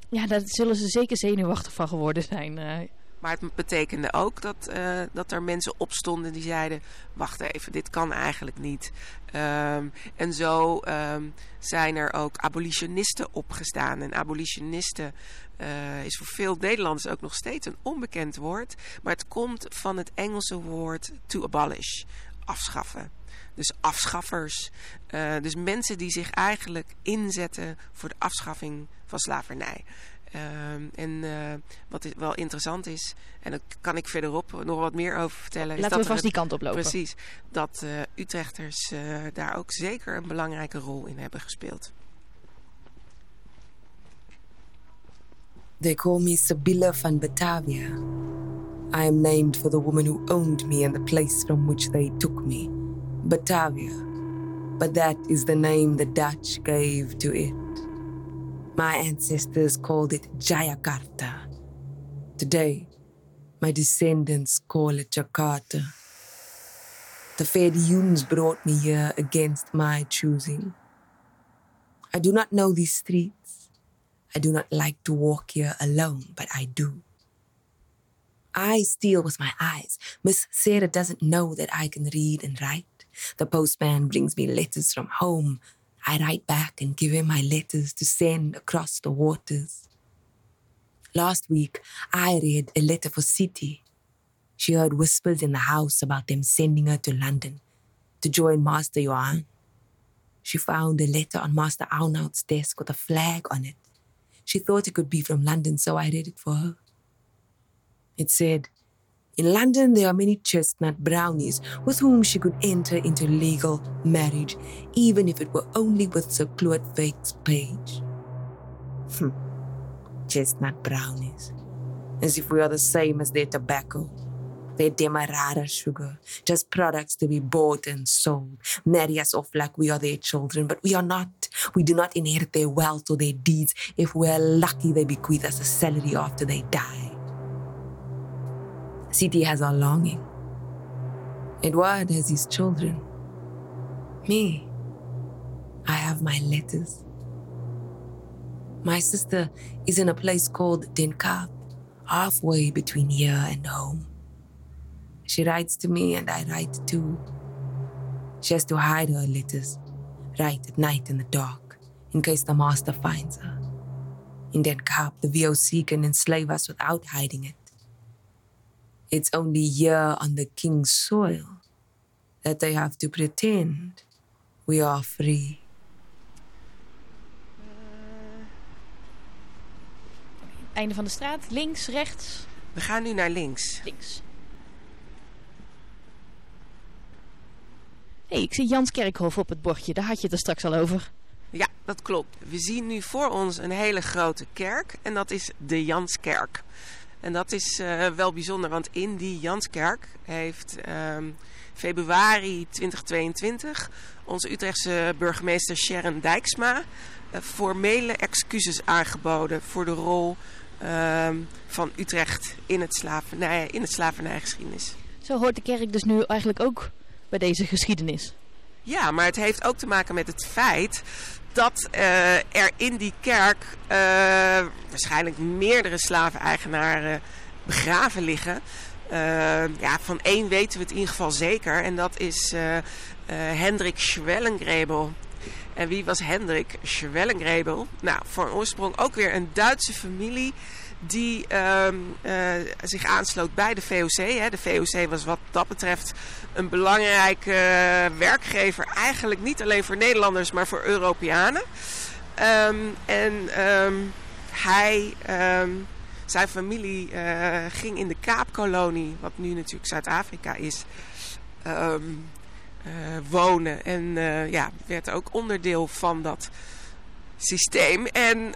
Ja, daar zullen ze zeker zenuwachtig van geworden zijn. Maar het betekende ook dat, uh, dat er mensen opstonden die zeiden: Wacht even, dit kan eigenlijk niet. Um, en zo um, zijn er ook abolitionisten opgestaan. En abolitionisten uh, is voor veel Nederlanders ook nog steeds een onbekend woord. Maar het komt van het Engelse woord to abolish, afschaffen. Dus afschaffers. Uh, dus mensen die zich eigenlijk inzetten voor de afschaffing van slavernij. Uh, en uh, wat is, wel interessant is, en daar kan ik verderop nog wat meer over vertellen. Laten is dat we vast die kant op lopen. Precies, dat uh, Utrechters daar ook zeker een belangrijke rol in hebben gespeeld. They call me Sibylla van Batavia. I am named for the woman who owned me and the place from which they took me, Batavia. But that is the name the Dutch gave to it. My ancestors called it Jayakarta. Today, my descendants call it Jakarta. The Fediuns brought me here against my choosing. I do not know these streets. I do not like to walk here alone, but I do. I steal with my eyes. Miss Sarah doesn't know that I can read and write. The postman brings me letters from home. I write back and give him my letters to send across the waters. Last week, I read a letter for City. She heard whispers in the house about them sending her to London to join Master Johan. She found a letter on Master Arnold's desk with a flag on it. She thought it could be from London, so I read it for her. It said, in London, there are many chestnut brownies with whom she could enter into legal marriage, even if it were only with Sir Claude Fake's page. Hm. Chestnut brownies. As if we are the same as their tobacco. Their demerara sugar, just products to be bought and sold, marry us off like we are their children, but we are not. We do not inherit their wealth or their deeds. If we're lucky, they bequeath us a salary after they die. City has our longing. Edward has his children. Me, I have my letters. My sister is in a place called Dinkap, halfway between here and home. She writes to me and I write too. She has to hide her letters, write at night in the dark, in case the master finds her. In Dinkap, the VOC can enslave us without hiding it. It's only here on the king's soil that they have to pretend we are free. Einde van de straat, links, rechts. We gaan nu naar links. Links. Hey, ik zie Jans Kerkhof op het bordje. Daar had je het er straks al over. Ja, dat klopt. We zien nu voor ons een hele grote kerk. En dat is de Janskerk. En dat is uh, wel bijzonder, want in die Janskerk heeft um, februari 2022 onze Utrechtse burgemeester Sharon Dijksma uh, formele excuses aangeboden voor de rol uh, van Utrecht in het, slavernij, in het slavernijgeschiedenis. Zo hoort de kerk dus nu eigenlijk ook bij deze geschiedenis. Ja, maar het heeft ook te maken met het feit dat uh, er in die kerk uh, waarschijnlijk meerdere slaveneigenaren begraven liggen. Uh, ja, van één weten we het in ieder geval zeker. En dat is Hendrik Schwellengrebel. En wie was Hendrik Schwellengrebel? Nou, voor oorsprong ook weer een Duitse familie die uh, uh, zich aansloot bij de VOC. Hè. De VOC was wat dat betreft een belangrijke werkgever. Eigenlijk niet alleen voor Nederlanders, maar voor Europeanen. Um, en um, hij, zijn familie uh, ging in de Kaapkolonie, wat nu natuurlijk Zuid-Afrika is, uh, wonen. En ja, werd ook onderdeel van dat systeem. En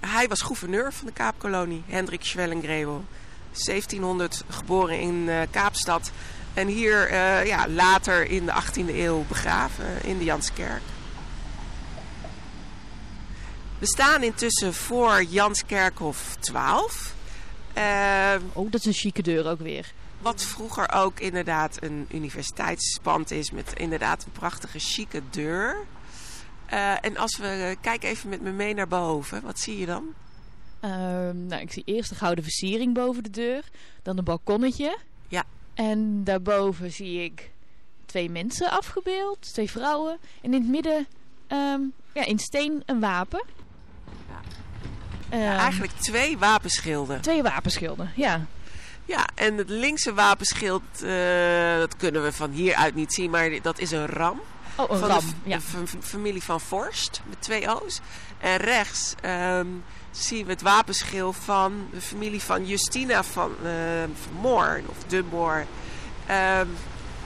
hij was gouverneur van de Kaapkolonie, Hendrik Schwellengrebel. 1700 geboren in uh, Kaapstad. En hier uh, ja, later in de 18e eeuw begraven in de Janskerk. We staan intussen voor Janskerkhof 12. Uh, oh, dat is een chique deur ook weer. Wat vroeger ook inderdaad een universiteitspand is met inderdaad een prachtige chique deur. Uh, en als we uh, kijk even met me mee naar boven, wat zie je dan? Uh, nou, ik zie eerst de gouden versiering boven de deur, dan een balkonnetje. Ja. En daarboven zie ik twee mensen afgebeeld, twee vrouwen. En in het midden, um, ja, in steen een wapen. Ja. ja, eigenlijk twee wapenschilden. Twee wapenschilden, ja. Ja, en het linkse wapenschild, uh, dat kunnen we van hieruit niet zien, maar dat is een ram. Oh, een van ram, de, ja. familie van Forst, met twee O's. En rechts um, zien we het wapenschild van de familie van Justina van, uh, van Moor, of de Moor. Um,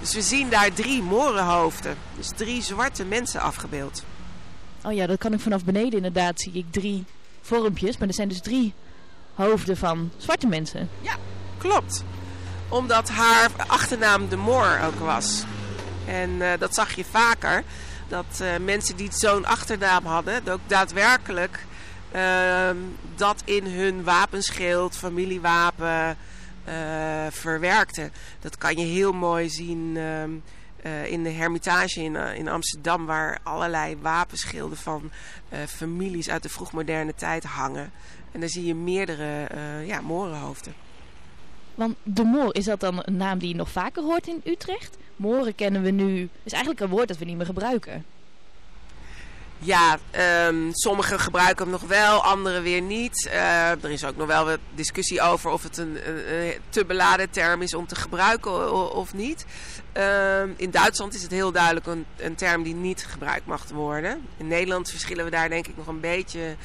dus we zien daar drie morenhoofden. Dus drie zwarte mensen afgebeeld. Oh ja, dat kan ik vanaf beneden inderdaad. Zie ik drie vormpjes. Maar er zijn dus drie hoofden van zwarte mensen. Ja, klopt. Omdat haar achternaam de Moor ook was. En uh, dat zag je vaker. Dat uh, mensen die zo'n achternaam hadden, ook daadwerkelijk uh, dat in hun wapenschild, familiewapen verwerkten. Dat kan je heel mooi zien in de Hermitage in, in Amsterdam, waar allerlei wapenschilden van families uit de vroegmoderne tijd hangen. En daar zie je meerdere ja, morenhoofden. Want de Moor, is dat dan een naam die je nog vaker hoort in Utrecht? Moren kennen we nu, is eigenlijk een woord dat we niet meer gebruiken. Ja, um, sommigen gebruiken hem nog wel, anderen weer niet. Uh, er is ook nog wel wat discussie over of het een, een, te beladen term is om te gebruiken of niet. Uh, in Duitsland is het heel duidelijk een, een, term die niet gebruikt mag worden. In Nederland verschillen we daar denk ik nog een beetje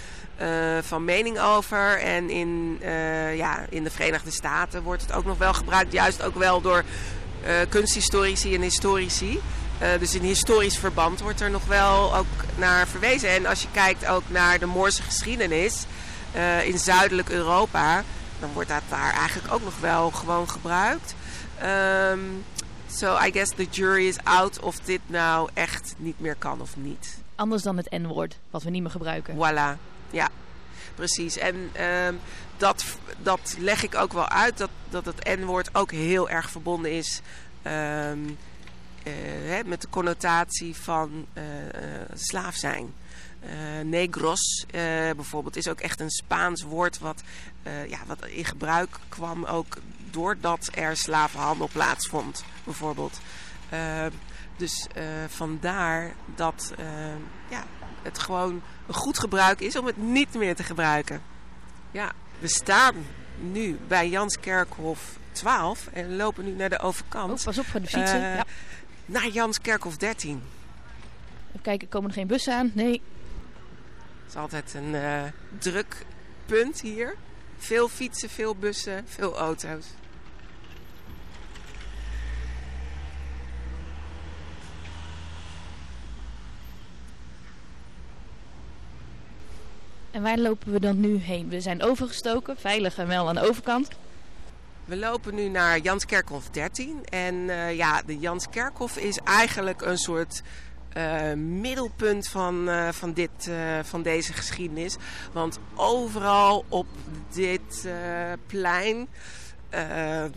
uh, van mening over. En in, uh, ja, in de Verenigde Staten wordt het ook nog wel gebruikt, juist ook wel door kunsthistorici en historici. Uh, dus in historisch verband wordt er nog wel ook naar verwezen. En als je kijkt ook naar de Moorse geschiedenis uh, in zuidelijk Europa, dan wordt dat daar eigenlijk ook nog wel gewoon gebruikt. Um, so I guess the jury is out of dit nou echt niet meer kan of niet. Anders dan het N-woord, wat we niet meer gebruiken. Voilà, ja, precies. En um, dat, dat leg ik ook wel uit, dat, dat het N-woord ook heel erg verbonden is... Um, uh, hè, met de connotatie van uh, uh, slaaf zijn. negros bijvoorbeeld is ook echt een Spaans woord wat, ja, wat in gebruik kwam ook doordat er slavenhandel plaatsvond bijvoorbeeld. dus vandaar dat ja, het gewoon een goed gebruik is om het niet meer te gebruiken. Ja, we staan nu bij Janskerkhof 12 en lopen nu naar de overkant. Oh, pas op voor de fietsen. ja naar Janskerkhof 13. Even kijken, komen er geen bussen aan? Nee. Het is altijd een uh, druk punt hier. Veel fietsen, veel bussen, veel auto's. En waar lopen we dan nu heen? We zijn overgestoken, veilig en wel aan de overkant. We lopen nu naar Janskerkhof 13. En eh, ja, de Janskerkhof is eigenlijk een soort uh, middelpunt van, uh, van, dit, van deze geschiedenis. Want overal op dit plein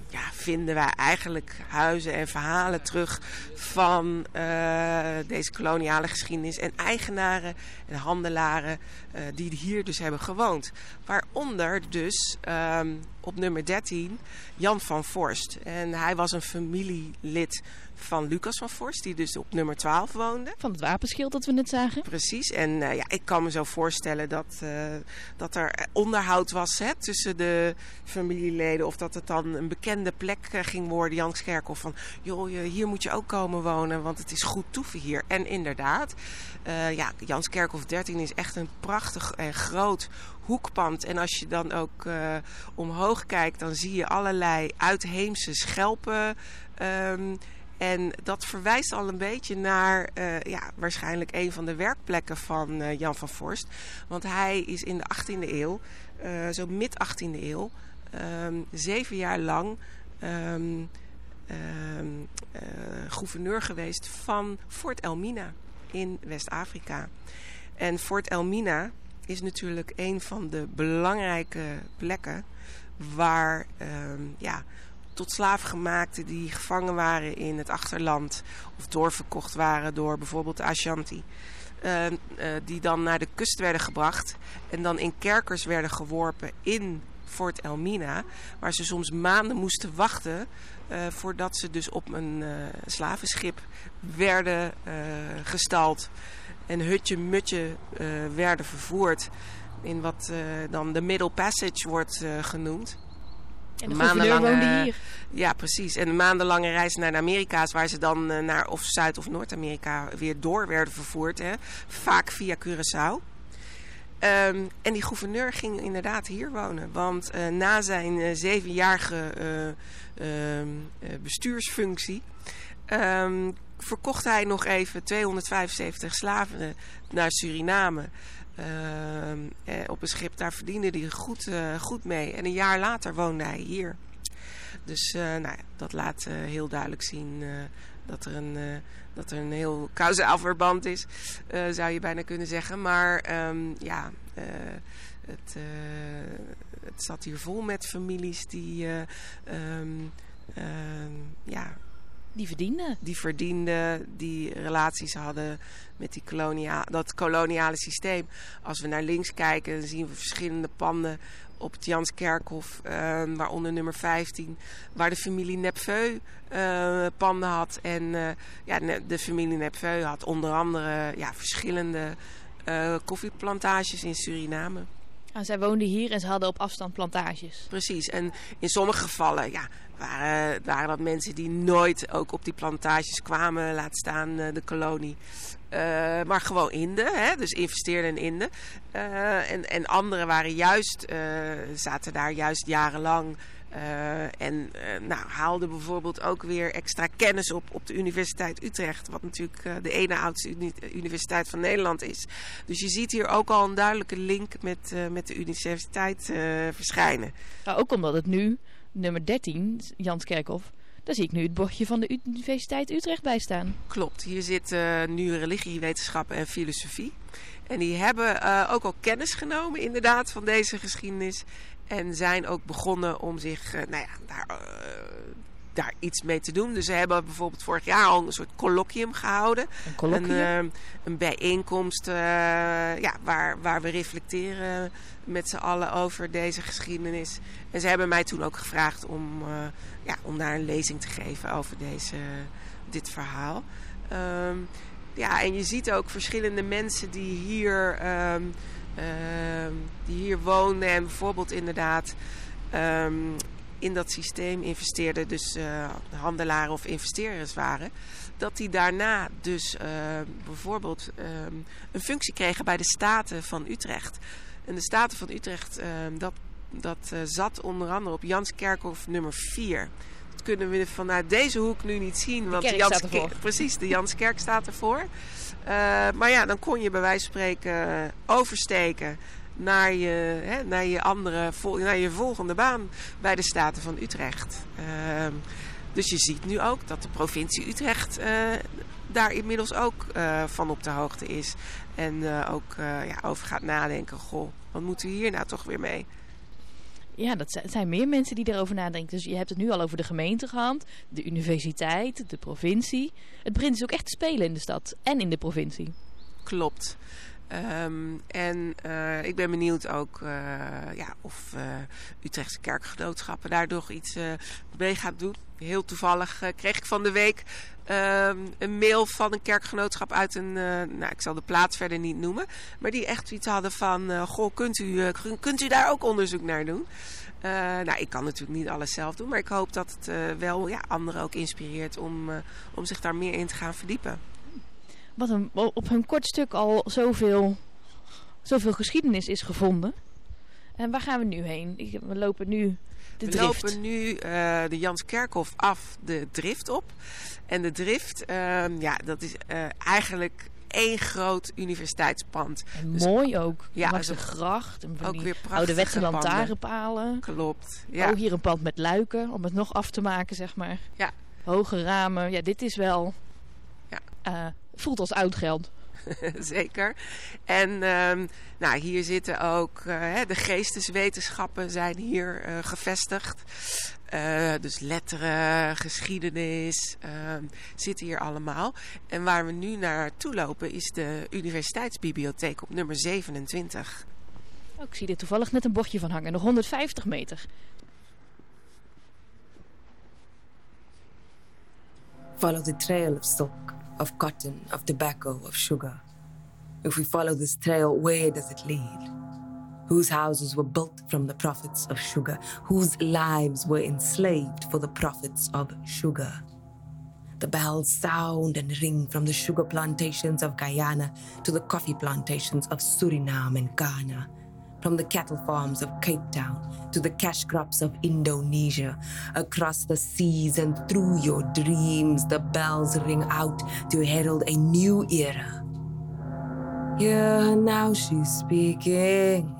ja, vinden wij eigenlijk huizen en verhalen terug van deze koloniale geschiedenis. En eigenaren en handelaren die hier dus hebben gewoond. Waaronder dus um, op nummer 13 Jan van Forst. En hij was een familielid van Lucas van Forst, die dus op nummer 12 woonde. Van het wapenschild dat we net zagen. Precies. En uh, ja, ik kan me zo voorstellen dat, uh, dat er onderhoud was hè, tussen de familieleden. Of dat het dan een bekende plek uh, ging worden, Janskerkhof. Van, joh, hier moet je ook komen wonen, want het is goed toeven hier. En inderdaad, ja, Janskerkhof 13 is echt een prachtig en groot hoekpand. En als je dan ook omhoog kijkt, dan zie je allerlei uitheemse schelpen. Um, en dat verwijst al een beetje naar uh, ja, waarschijnlijk een van de werkplekken van uh, Jan van Forst. Want hij is in de 18e eeuw, uh, zo mid 18e eeuw, um, zeven jaar lang um, um, gouverneur geweest van Fort Elmina in West-Afrika. En Fort Elmina is natuurlijk een van de belangrijke plekken waar ja, tot slaafgemaakten die gevangen waren in het achterland of doorverkocht waren door bijvoorbeeld de Ashanti. Uh, uh, die dan naar de kust werden gebracht en dan in kerkers werden geworpen in Fort Elmina. Waar ze soms maanden moesten wachten uh, voordat ze dus op een slavenschip werden gestald. En hutje-mutje werden vervoerd in wat dan de Middle Passage wordt genoemd. En de maandenlange, hier. Ja, precies. En een maandenlange reis naar de Amerika's, waar ze dan uh, naar of Zuid- of Noord-Amerika weer door werden vervoerd. Hè? Vaak via Curaçao. Um, en die gouverneur ging inderdaad hier wonen. Want uh, na zijn uh, zevenjarige bestuursfunctie um, verkocht hij nog even 275 slaven naar Suriname. Uh, op een schip, daar verdiende hij goed, uh, goed mee. En een jaar later woonde hij hier. Dus uh, nou ja, dat laat heel duidelijk zien dat, er een, dat er een heel kausaal verband is, zou je bijna kunnen zeggen. Maar um, ja, het, het zat hier vol met families die um, ja, die verdienden. Die verdienden, die relaties hadden met die kolonia dat koloniale systeem. Als we naar links kijken, dan zien we verschillende panden op het Janskerkhof, uh, waaronder nummer 15, waar de familie Nepveu uh, panden had. En uh, ja, de familie Nepveu had onder andere ja, verschillende uh, koffieplantages in Suriname. En zij woonden hier en ze hadden op afstand plantages. Precies. En in sommige gevallen ja, waren, waren dat mensen die nooit ook op die plantages kwamen, laat staan de kolonie. Uh, maar gewoon Inden, hè? dus investeerden in Inden. Uh, en, en anderen waren juist, zaten daar juist jarenlang. en nou, haalden bijvoorbeeld ook weer extra kennis op op de Universiteit Utrecht. Wat natuurlijk de ene oudste uni universiteit van Nederland is. Dus je ziet hier ook al een duidelijke link met, met de universiteit verschijnen. Nou, ook omdat het nu, nummer 13, Jans Kerkhoff daar zie ik nu het bordje van de Universiteit Utrecht bij staan. Klopt, hier zit uh, nu religiewetenschappen en filosofie. En die hebben uh, ook al kennis genomen inderdaad van deze geschiedenis. En zijn ook begonnen om zich uh, nou ja, daar, daar iets mee te doen. Dus ze hebben bijvoorbeeld vorig jaar al een soort colloquium gehouden. Een colloquium? Een, een bijeenkomst ja, waar, waar we reflecteren met z'n allen over deze geschiedenis. En ze hebben mij toen ook gevraagd om, uh, ja, om daar een lezing te geven over deze, dit verhaal. Um, ja, en je ziet ook verschillende mensen die hier, um, die hier woonden en bijvoorbeeld inderdaad um, in dat systeem investeerden, dus uh, handelaren of investeerders waren, dat die daarna dus uh, bijvoorbeeld um, een functie kregen bij de Staten van Utrecht. En de Staten van Utrecht, dat, dat uh, zat onder andere op Janskerkhof nummer 4. Dat kunnen we vanuit deze hoek nu niet zien. Want de Jans. Precies, de Janskerk staat ervoor. Maar ja, dan kon je bij wijze van spreken oversteken naar je, hè, naar je andere, naar je volgende baan bij de Staten van Utrecht. Ehm, dus je ziet nu ook dat de provincie Utrecht uh, daar inmiddels ook uh, van op de hoogte is. En uh, ook ja, over gaat nadenken, goh, wat moeten we hier nou toch weer mee? Ja, dat zijn meer mensen die erover nadenken. Dus je hebt het nu al over de gemeente gehad, de universiteit, de provincie. Het begint dus ook echt te spelen in de stad en in de provincie. Klopt. Um, en uh, ik ben benieuwd ook uh, ja, of uh, Utrechtse kerkgenootschappen daar nog iets mee gaat doen. Heel toevallig kreeg ik van de week ehm, een mail van een kerkgenootschap uit een, nou ik zal de plaats verder niet noemen, maar die echt iets hadden van, goh, kunt u, kunt u daar ook onderzoek naar doen? nou, ik kan natuurlijk niet alles zelf doen, maar ik hoop dat het wel ja, anderen ook inspireert om, om zich daar meer in te gaan verdiepen wat een, op hun kort stuk al zoveel, zoveel geschiedenis is gevonden. En waar gaan we nu heen? We lopen nu de we drift. We lopen nu uh, de Janskerkhof af de drift op. En de drift, uh, ja, dat is uh, eigenlijk één groot universiteitspand. En dus, mooi ook. Ja, dus een gracht. En ook weer ouderwetse lantaarnpalen. Klopt. Ja. Oh, hier een pand met luiken, om het nog af te maken, zeg maar. Ja. Hoge ramen. Ja, dit is wel... Ja voelt als oud geld. Zeker. En um, nou, hier zitten ook uh, de geesteswetenschappen zijn hier uh, gevestigd. Uh, dus letteren, geschiedenis uh, zitten hier allemaal. En waar we nu naartoe lopen is de universiteitsbibliotheek op nummer 27. Oh, ik zie er toevallig net een bordje van hangen. Nog 150 meter. Follow the trail of. Of cotton, of tobacco, of sugar. If we follow this trail, where does it lead? Whose houses were built from the profits of sugar? Whose lives were enslaved for the profits of sugar? The bells sound and ring from the sugar plantations of Guyana to the coffee plantations of Suriname and Ghana from the cattle farms of Cape Town to the cash crops of Indonesia, across the seas and through your dreams, the bells ring out to herald a new era. Yeah, now she's speaking.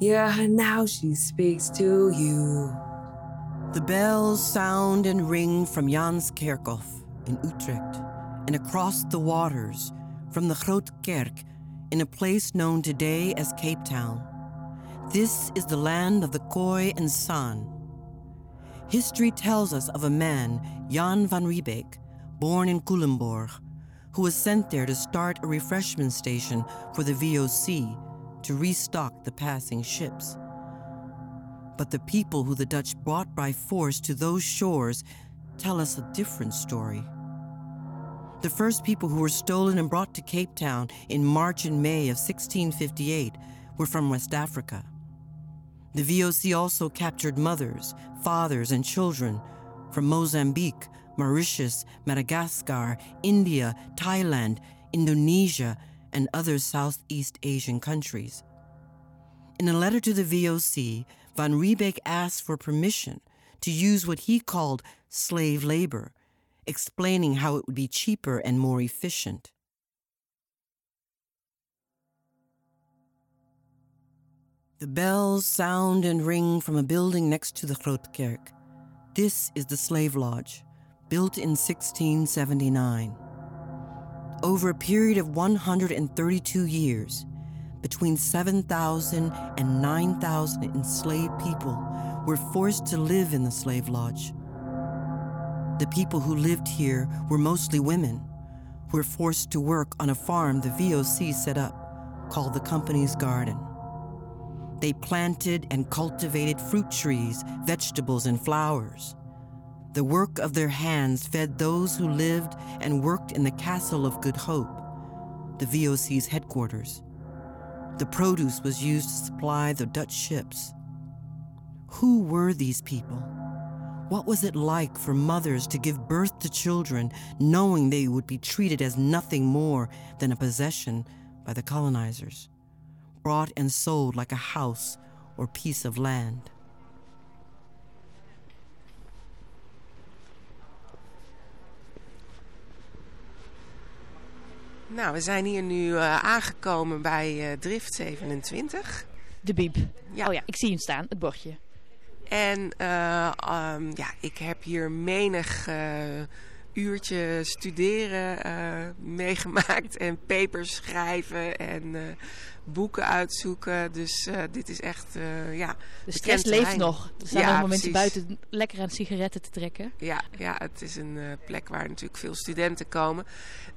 Yeah, now she speaks to you. The bells sound and ring from Janskerkhof in Utrecht and across the waters from the Groot Kerk in a place known today as Cape Town. This is the land of the Khoi and San. History tells us of a man, Jan van Riebeek, born in Culemborg, who was sent there to start a refreshment station for the VOC to restock the passing ships. But the people who the Dutch brought by force to those shores tell us a different story. The first people who were stolen and brought to Cape Town in March and May of 1658 were from West Africa. The VOC also captured mothers, fathers, and children from Mozambique, Mauritius, Madagascar, India, Thailand, Indonesia, and other Southeast Asian countries. In a letter to the VOC, Van Riebeek asked for permission to use what he called slave labor, explaining how it would be cheaper and more efficient. The bells sound and ring from a building next to the Grootkerk. This is the slave lodge, built in 1679. Over a period of 132 years, between 7,000 and 9,000 enslaved people were forced to live in the slave lodge. The people who lived here were mostly women, who were forced to work on a farm the VOC set up, called the Company's Garden. They planted and cultivated fruit trees, vegetables, and flowers. The work of their hands fed those who lived and worked in the Castle of Good Hope, the VOC's headquarters. The produce was used to supply the Dutch ships. Who were these people? What was it like for mothers to give birth to children knowing they would be treated as nothing more than a possession by the colonizers? Bought and sold like a house or piece of land. Nou, we zijn hier nu uh, aangekomen bij uh, Drift 27. De biep. Ja. Oh ja, ik zie hem staan, het bordje. En eh, ehm, ja, ik heb hier menig eh, uurtje studeren eh, meegemaakt. En papers schrijven en eh, boeken uitzoeken. Dus eh, dit is echt, eh, ja... De stress leeft terrein. nog. Er staan Ja, nog mensen buiten lekker aan sigaretten te trekken. Ja, ja, het is een eh, plek waar natuurlijk veel studenten komen.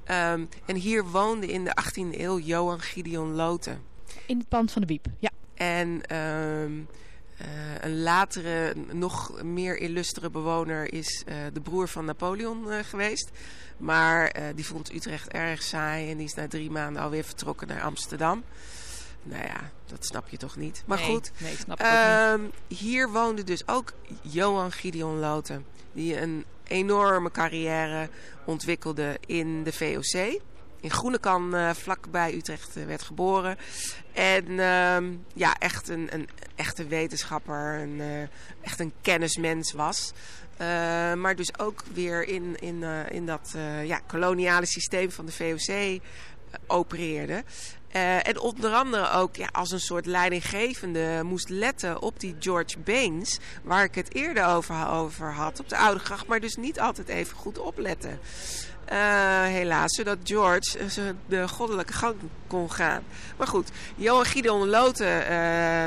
Ehm, en hier woonde in de 18e eeuw Johan Gideon Loten. In het pand van de biep, ja. En ehm, eh, een latere, nog meer illustere bewoner is de broer van Napoleon geweest. Maar die vond Utrecht erg saai en die is na drie maanden alweer vertrokken naar Amsterdam. Nou ja, dat snap je toch niet. Maar Nee, goed, Nee, snap ik ook niet. Ehm, hier woonde dus ook Johan Gideon Loten. Die een enorme carrière ontwikkelde in de VOC. In Groenekan, eh vlakbij Utrecht, eh, werd geboren. En ehm, ja, echt een, een echte wetenschapper. Een, eh, echt een kennismens was. Maar dus ook weer in, in, in dat ja, koloniale systeem van de VOC opereerde. Eh, en onder andere ook ja, als een soort leidinggevende moest letten op die George Baines, waar ik het eerder over, had, op de Oude Gracht, maar dus niet altijd even goed opletten. Eh, helaas, zodat George eh, de goddelijke gang kon gaan. Maar goed, Johan Gideon Loten,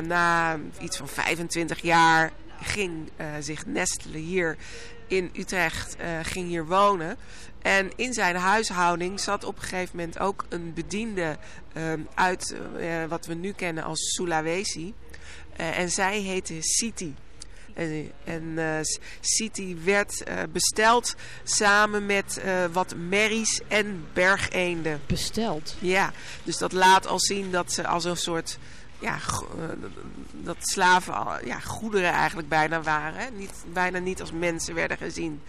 na iets van 25 jaar, ging zich nestelen hier in Utrecht, ging hier wonen. En in zijn huishouding zat op een gegeven moment ook een bediende ehm, uit eh, wat we nu kennen als Sulawesi. Eh, en zij heette Siti. En, en eh, Siti werd eh, besteld samen met eh, wat merries en bergeenden. Besteld. Ja, dus dat laat al zien dat ze als een soort ja, eh, dat slaven ja, goederen eigenlijk bijna waren. Niet, bijna niet als mensen werden gezien.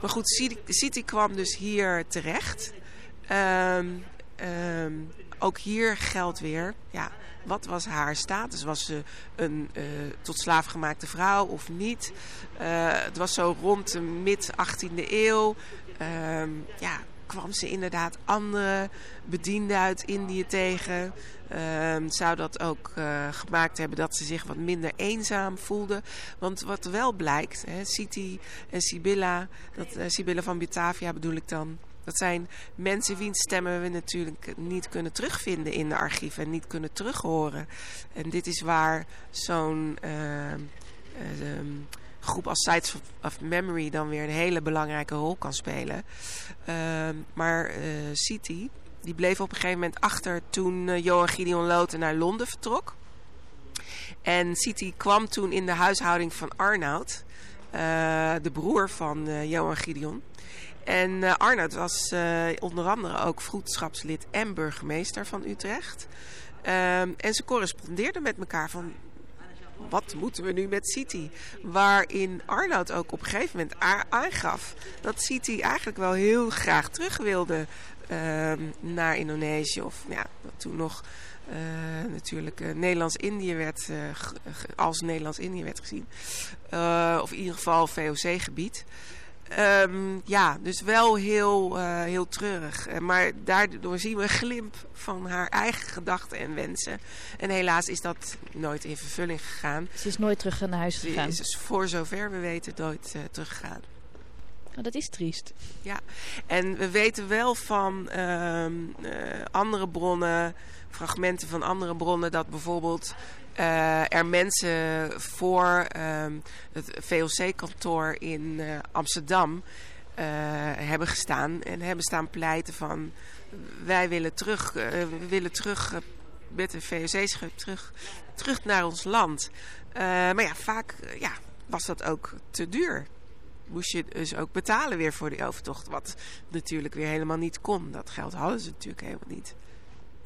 Maar goed, Siti kwam dus hier terecht. Ehm, ehm, ook hier geldt weer, ja, wat was haar status? Was ze een eh, tot slaaf gemaakte vrouw of niet? Eh, het was zo rond de mid-18e eeuw. Ehm, ja, kwam ze inderdaad andere bedienden uit Indië tegen. Ehm, zou dat ook eh, gemaakt hebben dat ze zich wat minder eenzaam voelde. Want wat wel blijkt, hè, Siti en Sibylla, dat, eh, Sibylla van Batavia bedoel ik dan... Dat zijn mensen wiens stemmen we natuurlijk niet kunnen terugvinden in de archieven en niet kunnen terughoren. En dit is waar zo'n ehm, eh, ehm, groep als Sites of, Memory dan weer een hele belangrijke rol kan spelen. Ehm, maar eh Siti, die bleef op een gegeven moment achter toen eh, Johan Gideon Loten naar Londen vertrok. En Siti kwam toen in de huishouding van Arnoud, eh, de broer van Johan Gideon. En Arnoud was onder andere ook vroedschapslid en burgemeester van Utrecht. Ehm, en ze correspondeerden met elkaar van wat moeten we nu met City? Waarin Arnoud ook op een gegeven moment aangaf dat City eigenlijk wel heel graag terug wilde ehm, naar Indonesië. Of ja, toen nog eh, natuurlijk eh, Nederlands-Indië werd, eh, als Nederlands-Indië werd gezien. Of in ieder geval VOC-gebied. Ehm, ja, dus wel heel, eh, heel treurig. Eh, maar daardoor zien we een glimp van haar eigen gedachten en wensen. En helaas is dat nooit in vervulling gegaan. Ze is nooit terug naar huis Ze gegaan. is dus voor zover we weten nooit eh, teruggegaan. Oh, dat is triest. En we weten wel van ehm, eh, andere bronnen, fragmenten van andere bronnen, dat bijvoorbeeld eh, er mensen voor ehm, het VOC-kantoor in eh, Amsterdam eh, hebben gestaan en hebben staan pleiten van wij willen terug, we willen terug met de VOC-schip terug, terug naar ons land. Maar ja, vaak ja, was dat ook te duur moest je dus ook betalen weer voor die overtocht. Wat natuurlijk weer helemaal niet kon. Dat geld hadden ze natuurlijk helemaal niet.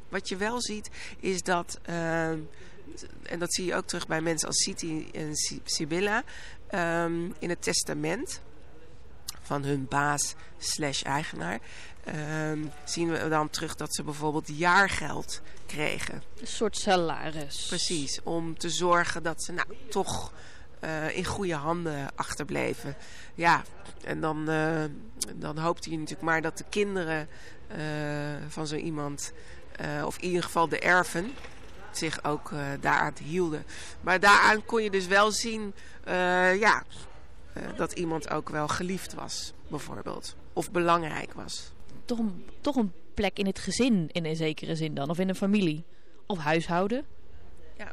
Wat je wel ziet is dat, ehm, en dat zie je ook terug bij mensen als Siti en Si- Sibylla, ehm, in het testament van hun baas slash eigenaar, ehm, zien we dan terug dat ze bijvoorbeeld jaargeld kregen. Een soort salaris. Precies, om te zorgen dat ze nou toch eh, in goede handen achterbleven. Ja, en dan, eh, dan hoopt hij natuurlijk maar dat de kinderen eh, van zo iemand, of in ieder geval de erven, zich ook uh, daaraan hielden. Maar daaraan kon je dus wel zien ja, dat iemand ook wel geliefd was, bijvoorbeeld. Of belangrijk was. Toch een, toch een plek in het gezin in een zekere zin dan? Of in een familie? Of huishouden? Ja,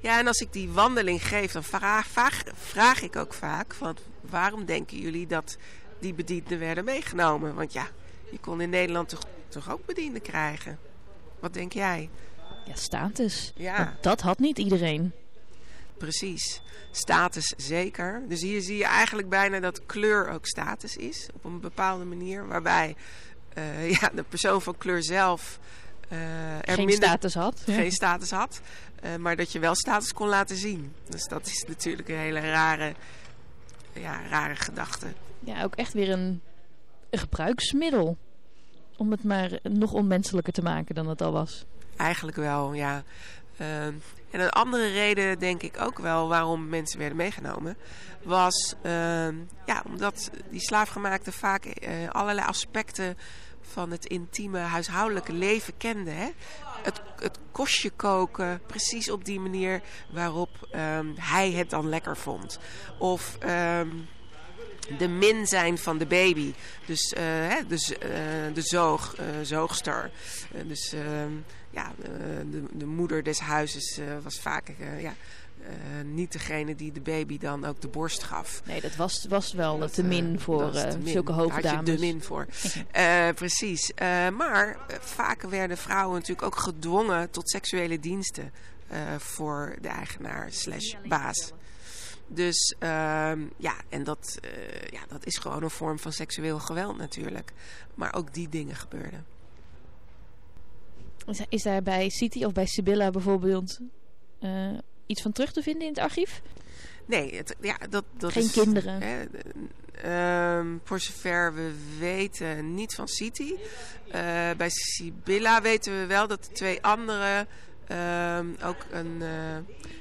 ja en als ik die wandeling geef, dan vraag, vraag, vraag ik ook vaak... Van, waarom denken jullie dat die bedienden werden meegenomen? Want ja, je kon in Nederland toch, toch ook bedienden krijgen? Wat denk jij? Ja, status. Ja. dat had niet iedereen. Precies. Status zeker. Dus hier zie je eigenlijk bijna dat kleur ook status is. Op een bepaalde manier. Waarbij uh, ja, de persoon van kleur zelf uh, er geen minder, status had. Geen status had. Uh, maar dat je wel status kon laten zien. Dus dat is natuurlijk een hele rare, ja, rare gedachte. Ja, ook echt weer een, een gebruiksmiddel. Om het maar nog onmenselijker te maken dan het al was. Eigenlijk wel, ja. Uh, en een andere reden denk ik ook wel waarom mensen werden meegenomen... was uh, ja, omdat die slaafgemaakten vaak uh, allerlei aspecten van het intieme huishoudelijke leven kenden. Hè? Het, het kostje koken, precies op die manier waarop um, hij het dan lekker vond. Of... De min zijn van de baby. Dus, uh, hè, dus uh, de zoog, zoogster. dus ehm, ja, de, de, moeder des huizes was vaak ja, niet degene die de baby dan ook de borst gaf. Nee, dat was, was wel dat, te min voor te min. zulke hoge Daar had je de min voor. precies. maar vaak werden vrouwen natuurlijk ook gedwongen tot seksuele diensten voor de eigenaar slash baas. Dus uh, ja, en dat, ja, dat is gewoon een vorm van seksueel geweld natuurlijk. Maar ook die dingen gebeurden. Is, is daar bij City of bij Sibylla bijvoorbeeld uh, iets van terug te vinden in het archief? Nee, het, ja, dat, dat Geen is, kinderen? Hè, uh, voor zover we weten niet van City. Uh, bij Sibylla weten we wel dat de twee anderen ehm, ook een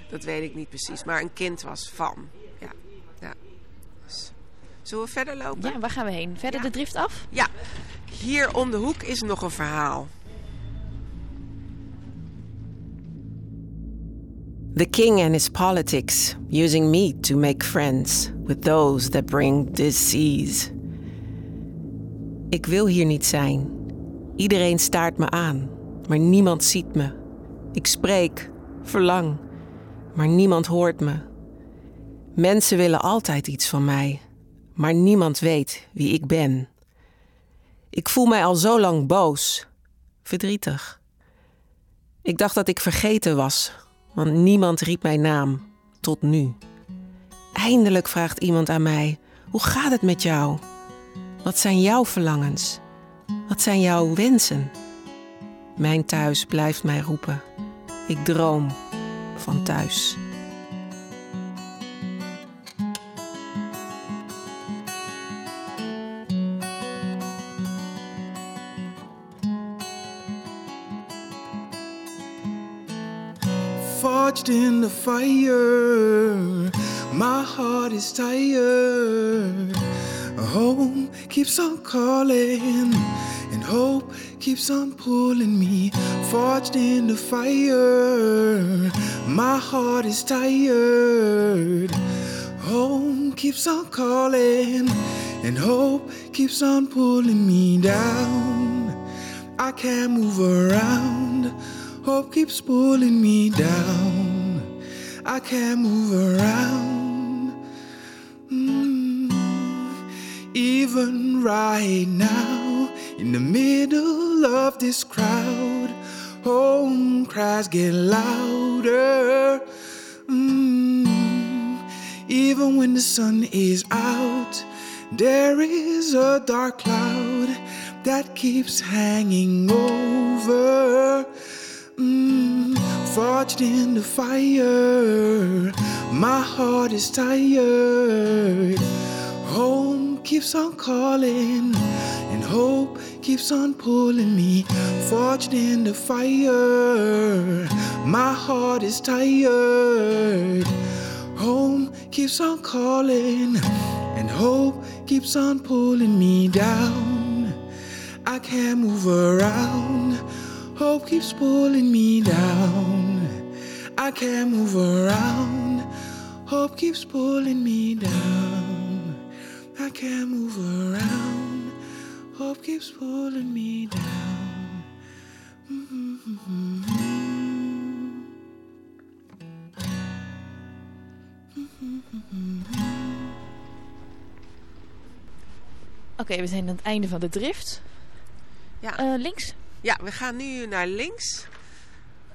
dat weet ik niet precies. Maar een kind was van. Ja. ja. Dus, zullen we verder lopen? Ja, waar gaan we heen? Verder de drift af? Ja. Hier om de hoek is nog een verhaal. The king and his politics, using me to make friends with those that bring disease. Ik wil hier niet zijn. Iedereen staart me aan, maar niemand ziet me. Ik spreek, verlang, maar niemand hoort me. Mensen willen altijd iets van mij, maar niemand weet wie ik ben. Ik voel mij al zo lang boos, verdrietig. Ik dacht dat ik vergeten was, want niemand riep mijn naam tot nu. Eindelijk vraagt iemand aan mij: Hoe gaat het met jou? Wat zijn jouw verlangens? Wat zijn jouw wensen? Mijn thuis blijft mij roepen. Ik droom van thuis. Forged in the fire, my heart is tired. Home keeps on calling, and hope keeps on pulling me. Forged in the fire, my heart is tired. Home keeps on calling, and hope keeps on pulling me down. I can't move around, hope keeps pulling me down. I can't move around. Mm. Even right now, in the middle of this crowd, home cries get louder. Mm. Even when the sun is out, there is a dark cloud that keeps hanging over. Mm. Forged in the fire, my heart is tired. Home keeps on calling, and hope keeps on pulling me. Forged in the fire, my heart is tired. Home keeps on calling, and hope keeps on pulling me down. I can't move around, Hope keeps pulling me down. I can't move around. Hope keeps pulling me down. I can't move around. Hope keeps pulling me down. Oké, we zijn aan het einde van de drift. Ja. Eh, links. Ja, we gaan nu naar links.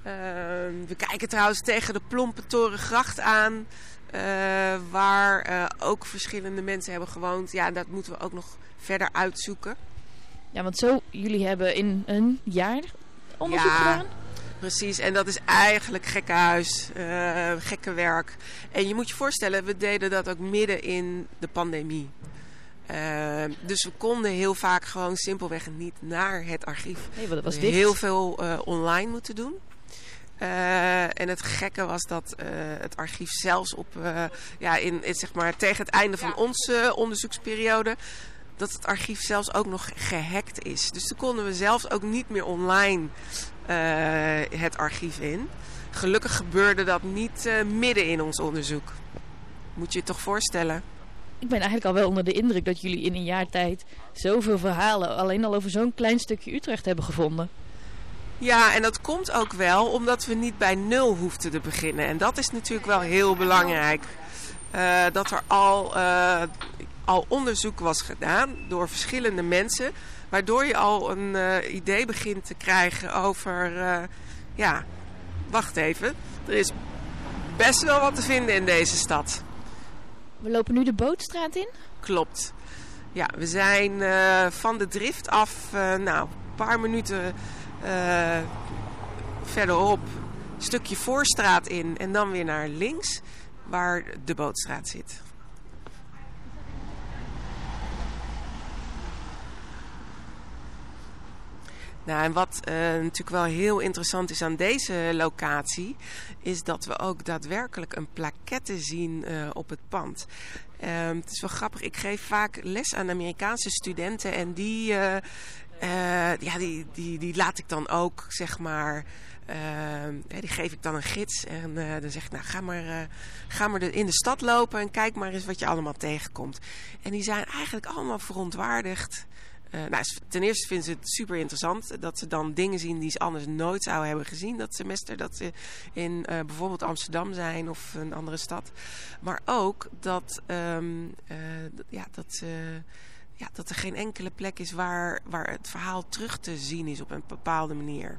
Ehm, we kijken trouwens tegen de plompe torengracht aan. eh, waar eh, ook verschillende mensen hebben gewoond. Ja, dat moeten we ook nog verder uitzoeken. Ja, want zo, jullie hebben in een jaar onderzoek Ja. gedaan. Precies, en dat is eigenlijk gekkenhuis, eh gekke werk. En je moet je voorstellen, we deden dat ook midden in de pandemie. Eh, dus we konden heel vaak gewoon simpelweg niet naar het archief. Nee, want dat was We dicht. heel veel eh, online moeten doen. Eh, en het gekke was dat eh, het archief zelfs op, eh, ja, in, in, zeg maar, tegen het einde van onze onderzoeksperiode, dat het archief zelfs ook nog gehackt is. Dus toen konden we zelfs ook niet meer online eh, het archief in. Gelukkig gebeurde dat niet eh, midden in ons onderzoek. Moet je je toch voorstellen? Ik ben eigenlijk al wel onder de indruk dat jullie in een jaar tijd zoveel verhalen alleen al over zo'n klein stukje Utrecht hebben gevonden. Ja, en dat komt ook wel omdat we niet bij nul hoefden te beginnen. En dat is natuurlijk wel heel belangrijk. Eh, dat er al, eh, al onderzoek was gedaan door verschillende mensen. Waardoor je al een eh, idee begint te krijgen over... ja, wacht even. Er is best wel wat te vinden in deze stad. We lopen nu de bootstraat in. Klopt. Ja, we zijn eh, van de drift af, eh, nou, een paar minuten eh, verderop, een stukje voorstraat in en dan weer naar links, waar de bootstraat zit. Nou, en wat eh, natuurlijk wel heel interessant is aan deze locatie, is dat we ook daadwerkelijk een plaquette zien eh, op het pand. Ehm, het is wel grappig, ik geef vaak les aan Amerikaanse studenten en die, eh, ja, die, die, die laat ik dan ook, zeg maar, ehm, die geef ik dan een gids en dan zeg ik, nou ga maar, ga maar in de stad lopen en kijk maar eens wat je allemaal tegenkomt. En die zijn eigenlijk allemaal verontwaardigd. Eh, nou, ten eerste vinden ze het super interessant dat ze dan dingen zien die ze anders nooit zouden hebben gezien dat semester. Dat ze in eh, bijvoorbeeld Amsterdam zijn of een andere stad. Maar ook dat, ehm, eh, ja, dat, ja, dat er geen enkele plek is waar, waar het verhaal terug te zien is op een bepaalde manier.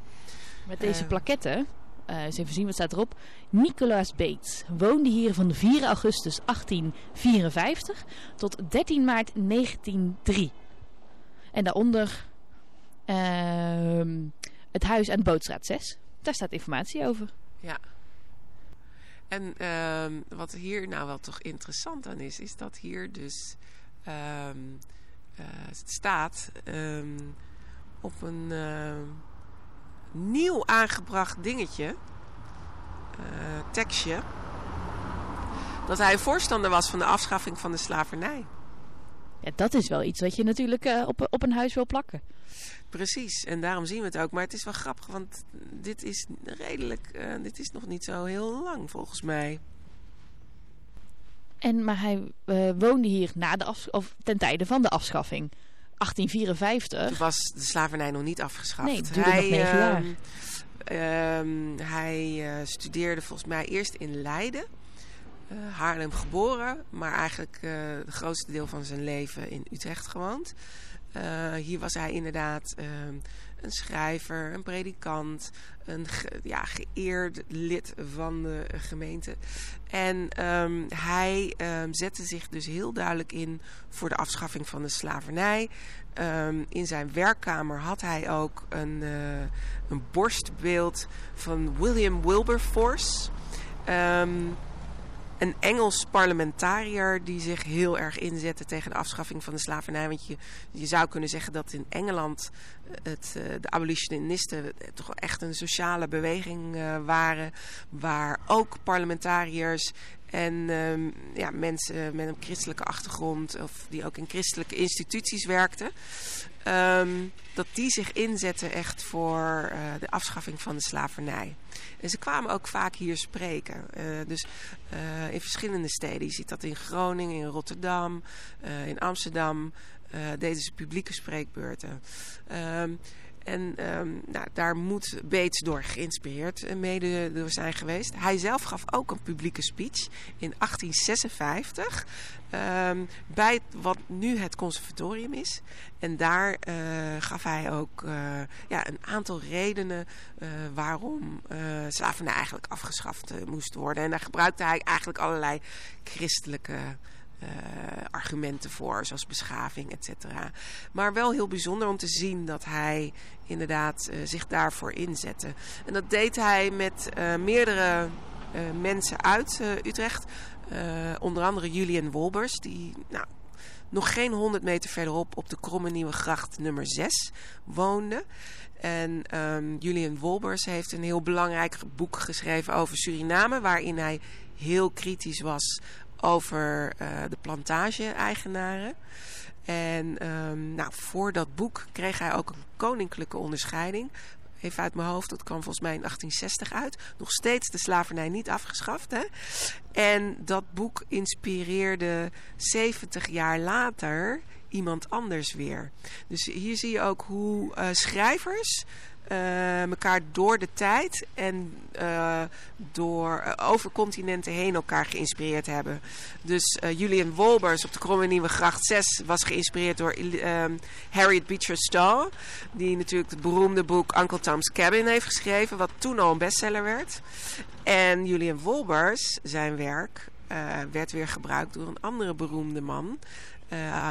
Met deze plaquette, eh eens even zien wat staat erop. Nicolaas Bates woonde hier van 4 augustus 1854 tot 13 maart 1903. En daaronder ehm, het huis aan de Bootstraat 6. Daar staat informatie over. Ja. En ehm, wat hier nou wel toch interessant aan is, is dat hier dus ehm, eh, staat op een nieuw aangebracht dingetje, eh, tekstje, dat hij voorstander was van de afschaffing van de slavernij. Ja, dat is wel iets wat je natuurlijk eh, op, op een huis wil plakken. Precies, en daarom zien we het ook. Maar het is wel grappig, want dit is redelijk, eh, dit is nog niet zo heel lang volgens mij. En, maar hij eh, woonde hier na de af, of ten tijde van de afschaffing. 1854. Toen was de slavernij nog niet afgeschaft. Nee, duurde nog negen jaar. ehm, ehm, hij studeerde volgens mij eerst in Leiden. Eh, Haarlem geboren, maar eigenlijk eh het grootste deel van zijn leven in Utrecht gewoond. Eh, hier was hij inderdaad ehm, een schrijver, een predikant, een ja, geëerd lid van de gemeente. En ehm, hij ehm, zette zich dus heel duidelijk in voor de afschaffing van de slavernij. In zijn werkkamer had hij ook een, een borstbeeld van William Wilberforce. Ehm, een Engels parlementariër die zich heel erg inzette tegen de afschaffing van de slavernij. Want je, je zou kunnen zeggen dat in Engeland het, uh, de abolitionisten toch echt een sociale beweging uh, waren. Waar ook parlementariërs en uh, ja, mensen met een christelijke achtergrond of die ook in christelijke instituties werkten. Um, dat die zich inzetten echt voor uh, de afschaffing van de slavernij. En ze kwamen ook vaak hier spreken. Uh, dus uh, in verschillende steden. Je ziet dat in Groningen, in Rotterdam, in Amsterdam. deden ze publieke spreekbeurten. Um, en um, nou, daar moet Bates door geïnspireerd mede door zijn geweest. Hij zelf gaf ook een publieke speech in 1856 um, bij wat nu het conservatorium is. En daar uh, gaf hij ook uh, ja, een aantal redenen waarom slavernij eigenlijk afgeschaft moest worden. En daar gebruikte hij eigenlijk allerlei christelijke uh, argumenten voor, zoals beschaving, et cetera. Maar wel heel bijzonder om te zien dat hij inderdaad uh, zich daarvoor inzette. En dat deed hij met uh, meerdere mensen uit Utrecht. onder andere Julian Wolbers, die nou, nog geen 100 meter verderop op de Kromme Nieuwe Gracht nummer 6 woonde. En um, Julian Wolbers heeft een heel belangrijk boek geschreven over Suriname, waarin hij heel kritisch was over uh, de plantage-eigenaren. En um, nou, voor dat boek kreeg hij ook een koninklijke onderscheiding. Even uit mijn hoofd, dat kwam volgens mij in 1860 uit. Nog steeds de slavernij niet afgeschaft. Hè? En dat boek inspireerde 70 jaar later iemand anders weer. Dus hier zie je ook hoe uh, schrijvers uh, door de tijd en uh, door uh, over continenten heen elkaar geïnspireerd hebben. Dus Julian Wolbers op de Kromme Nieuwe Gracht 6 was geïnspireerd door Harriet Beecher Stowe. Die natuurlijk het beroemde boek Uncle Tom's Cabin heeft geschreven. Wat toen al een bestseller werd. En Julian Wolbers, zijn werk, werd weer gebruikt door een andere beroemde man.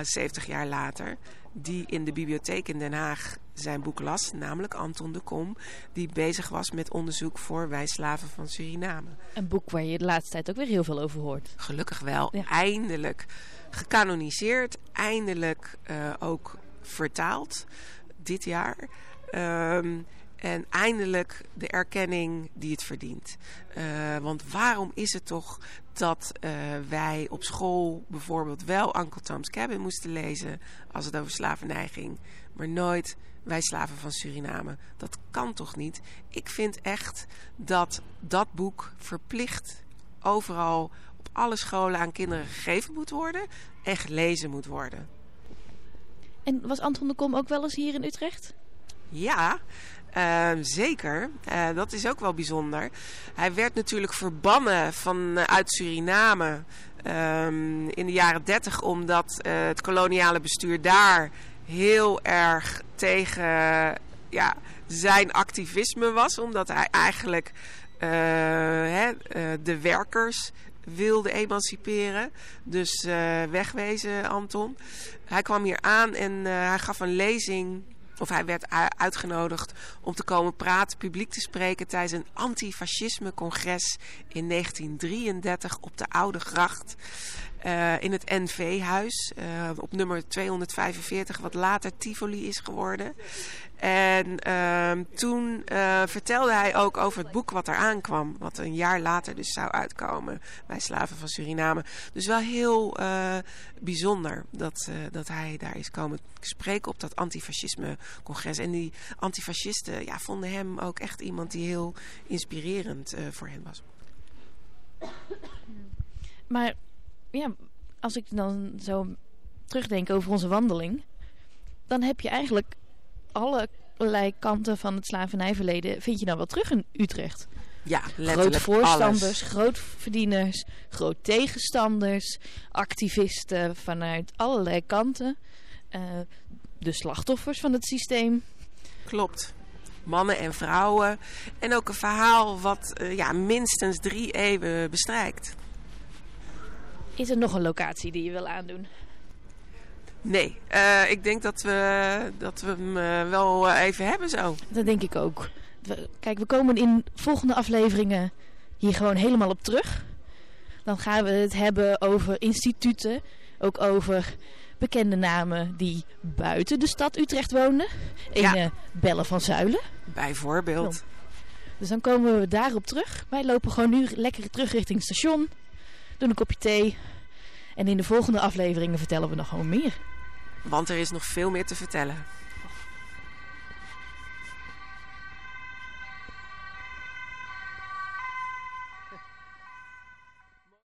70 jaar later die in de bibliotheek in Den Haag zijn boek las, namelijk Anton de Kom, die bezig was met onderzoek voor wijslaven van Suriname. Een boek waar je de laatste tijd ook weer heel veel over hoort. Gelukkig wel. Ja. Eindelijk gecanoniseerd, eindelijk uh, ook vertaald dit jaar. Um, en eindelijk de erkenning die het verdient. Uh, want waarom is het toch dat uh, wij op school bijvoorbeeld wel Uncle Tom's Cabin moesten lezen als het over slavernij ging, maar nooit wij slaven van Suriname? Dat kan toch niet? Ik vind echt dat dat boek verplicht overal op alle scholen aan kinderen gegeven moet worden en gelezen moet worden. En was Anton de Kom ook wel eens hier in Utrecht? Ja, uh, zeker. Uh, dat is ook wel bijzonder. Hij werd natuurlijk verbannen van, uh, uit Suriname um, in de jaren 30 omdat het koloniale bestuur daar heel erg tegen ja, zijn activisme was. Omdat hij eigenlijk hè, de werkers wilde emanciperen. Dus wegwezen, Anton. Hij kwam hier aan en hij gaf een lezing of hij werd uitgenodigd om te komen praten, publiek te spreken tijdens een antifascisme-congres in 1933 op de Oude Gracht. Uh, in het NV-huis uh, op nummer 245, wat later Tivoli is geworden. En uh, toen uh, vertelde hij ook over het boek wat eraan kwam. Wat een jaar later dus zou uitkomen bij Slaven van Suriname. Dus wel heel bijzonder dat, dat hij daar is komen spreken op dat antifascisme-congres. En die antifascisten ja, vonden hem ook echt iemand die heel inspirerend voor hen was. Maar ja, als ik dan zo terugdenk over onze wandeling... dan heb je eigenlijk allerlei kanten van het slavernijverleden vind je dan wel terug in Utrecht. Ja, letterlijk Groot voorstanders, groot verdieners, groot tegenstanders, activisten vanuit allerlei kanten. Uh, de slachtoffers van het systeem. Klopt. Mannen en vrouwen. En ook een verhaal wat uh, ja, minstens drie eeuwen bestrijkt. Is er nog een locatie die je wil aandoen? Nee, uh, ik denk dat we, dat we hem uh, wel uh, even hebben zo. Dat denk ik ook. We, kijk, we komen in volgende afleveringen hier gewoon helemaal op terug. Dan gaan we het hebben over instituten. Ook over bekende namen die buiten de stad Utrecht woonden. Een Ja. eh, Belle van Zuilen. Bijvoorbeeld. Dus dan komen we daarop terug. Wij lopen gewoon nu lekker terug richting het station. Doen een kopje thee. En in de volgende afleveringen vertellen we nog gewoon meer. Want er is nog veel meer te vertellen.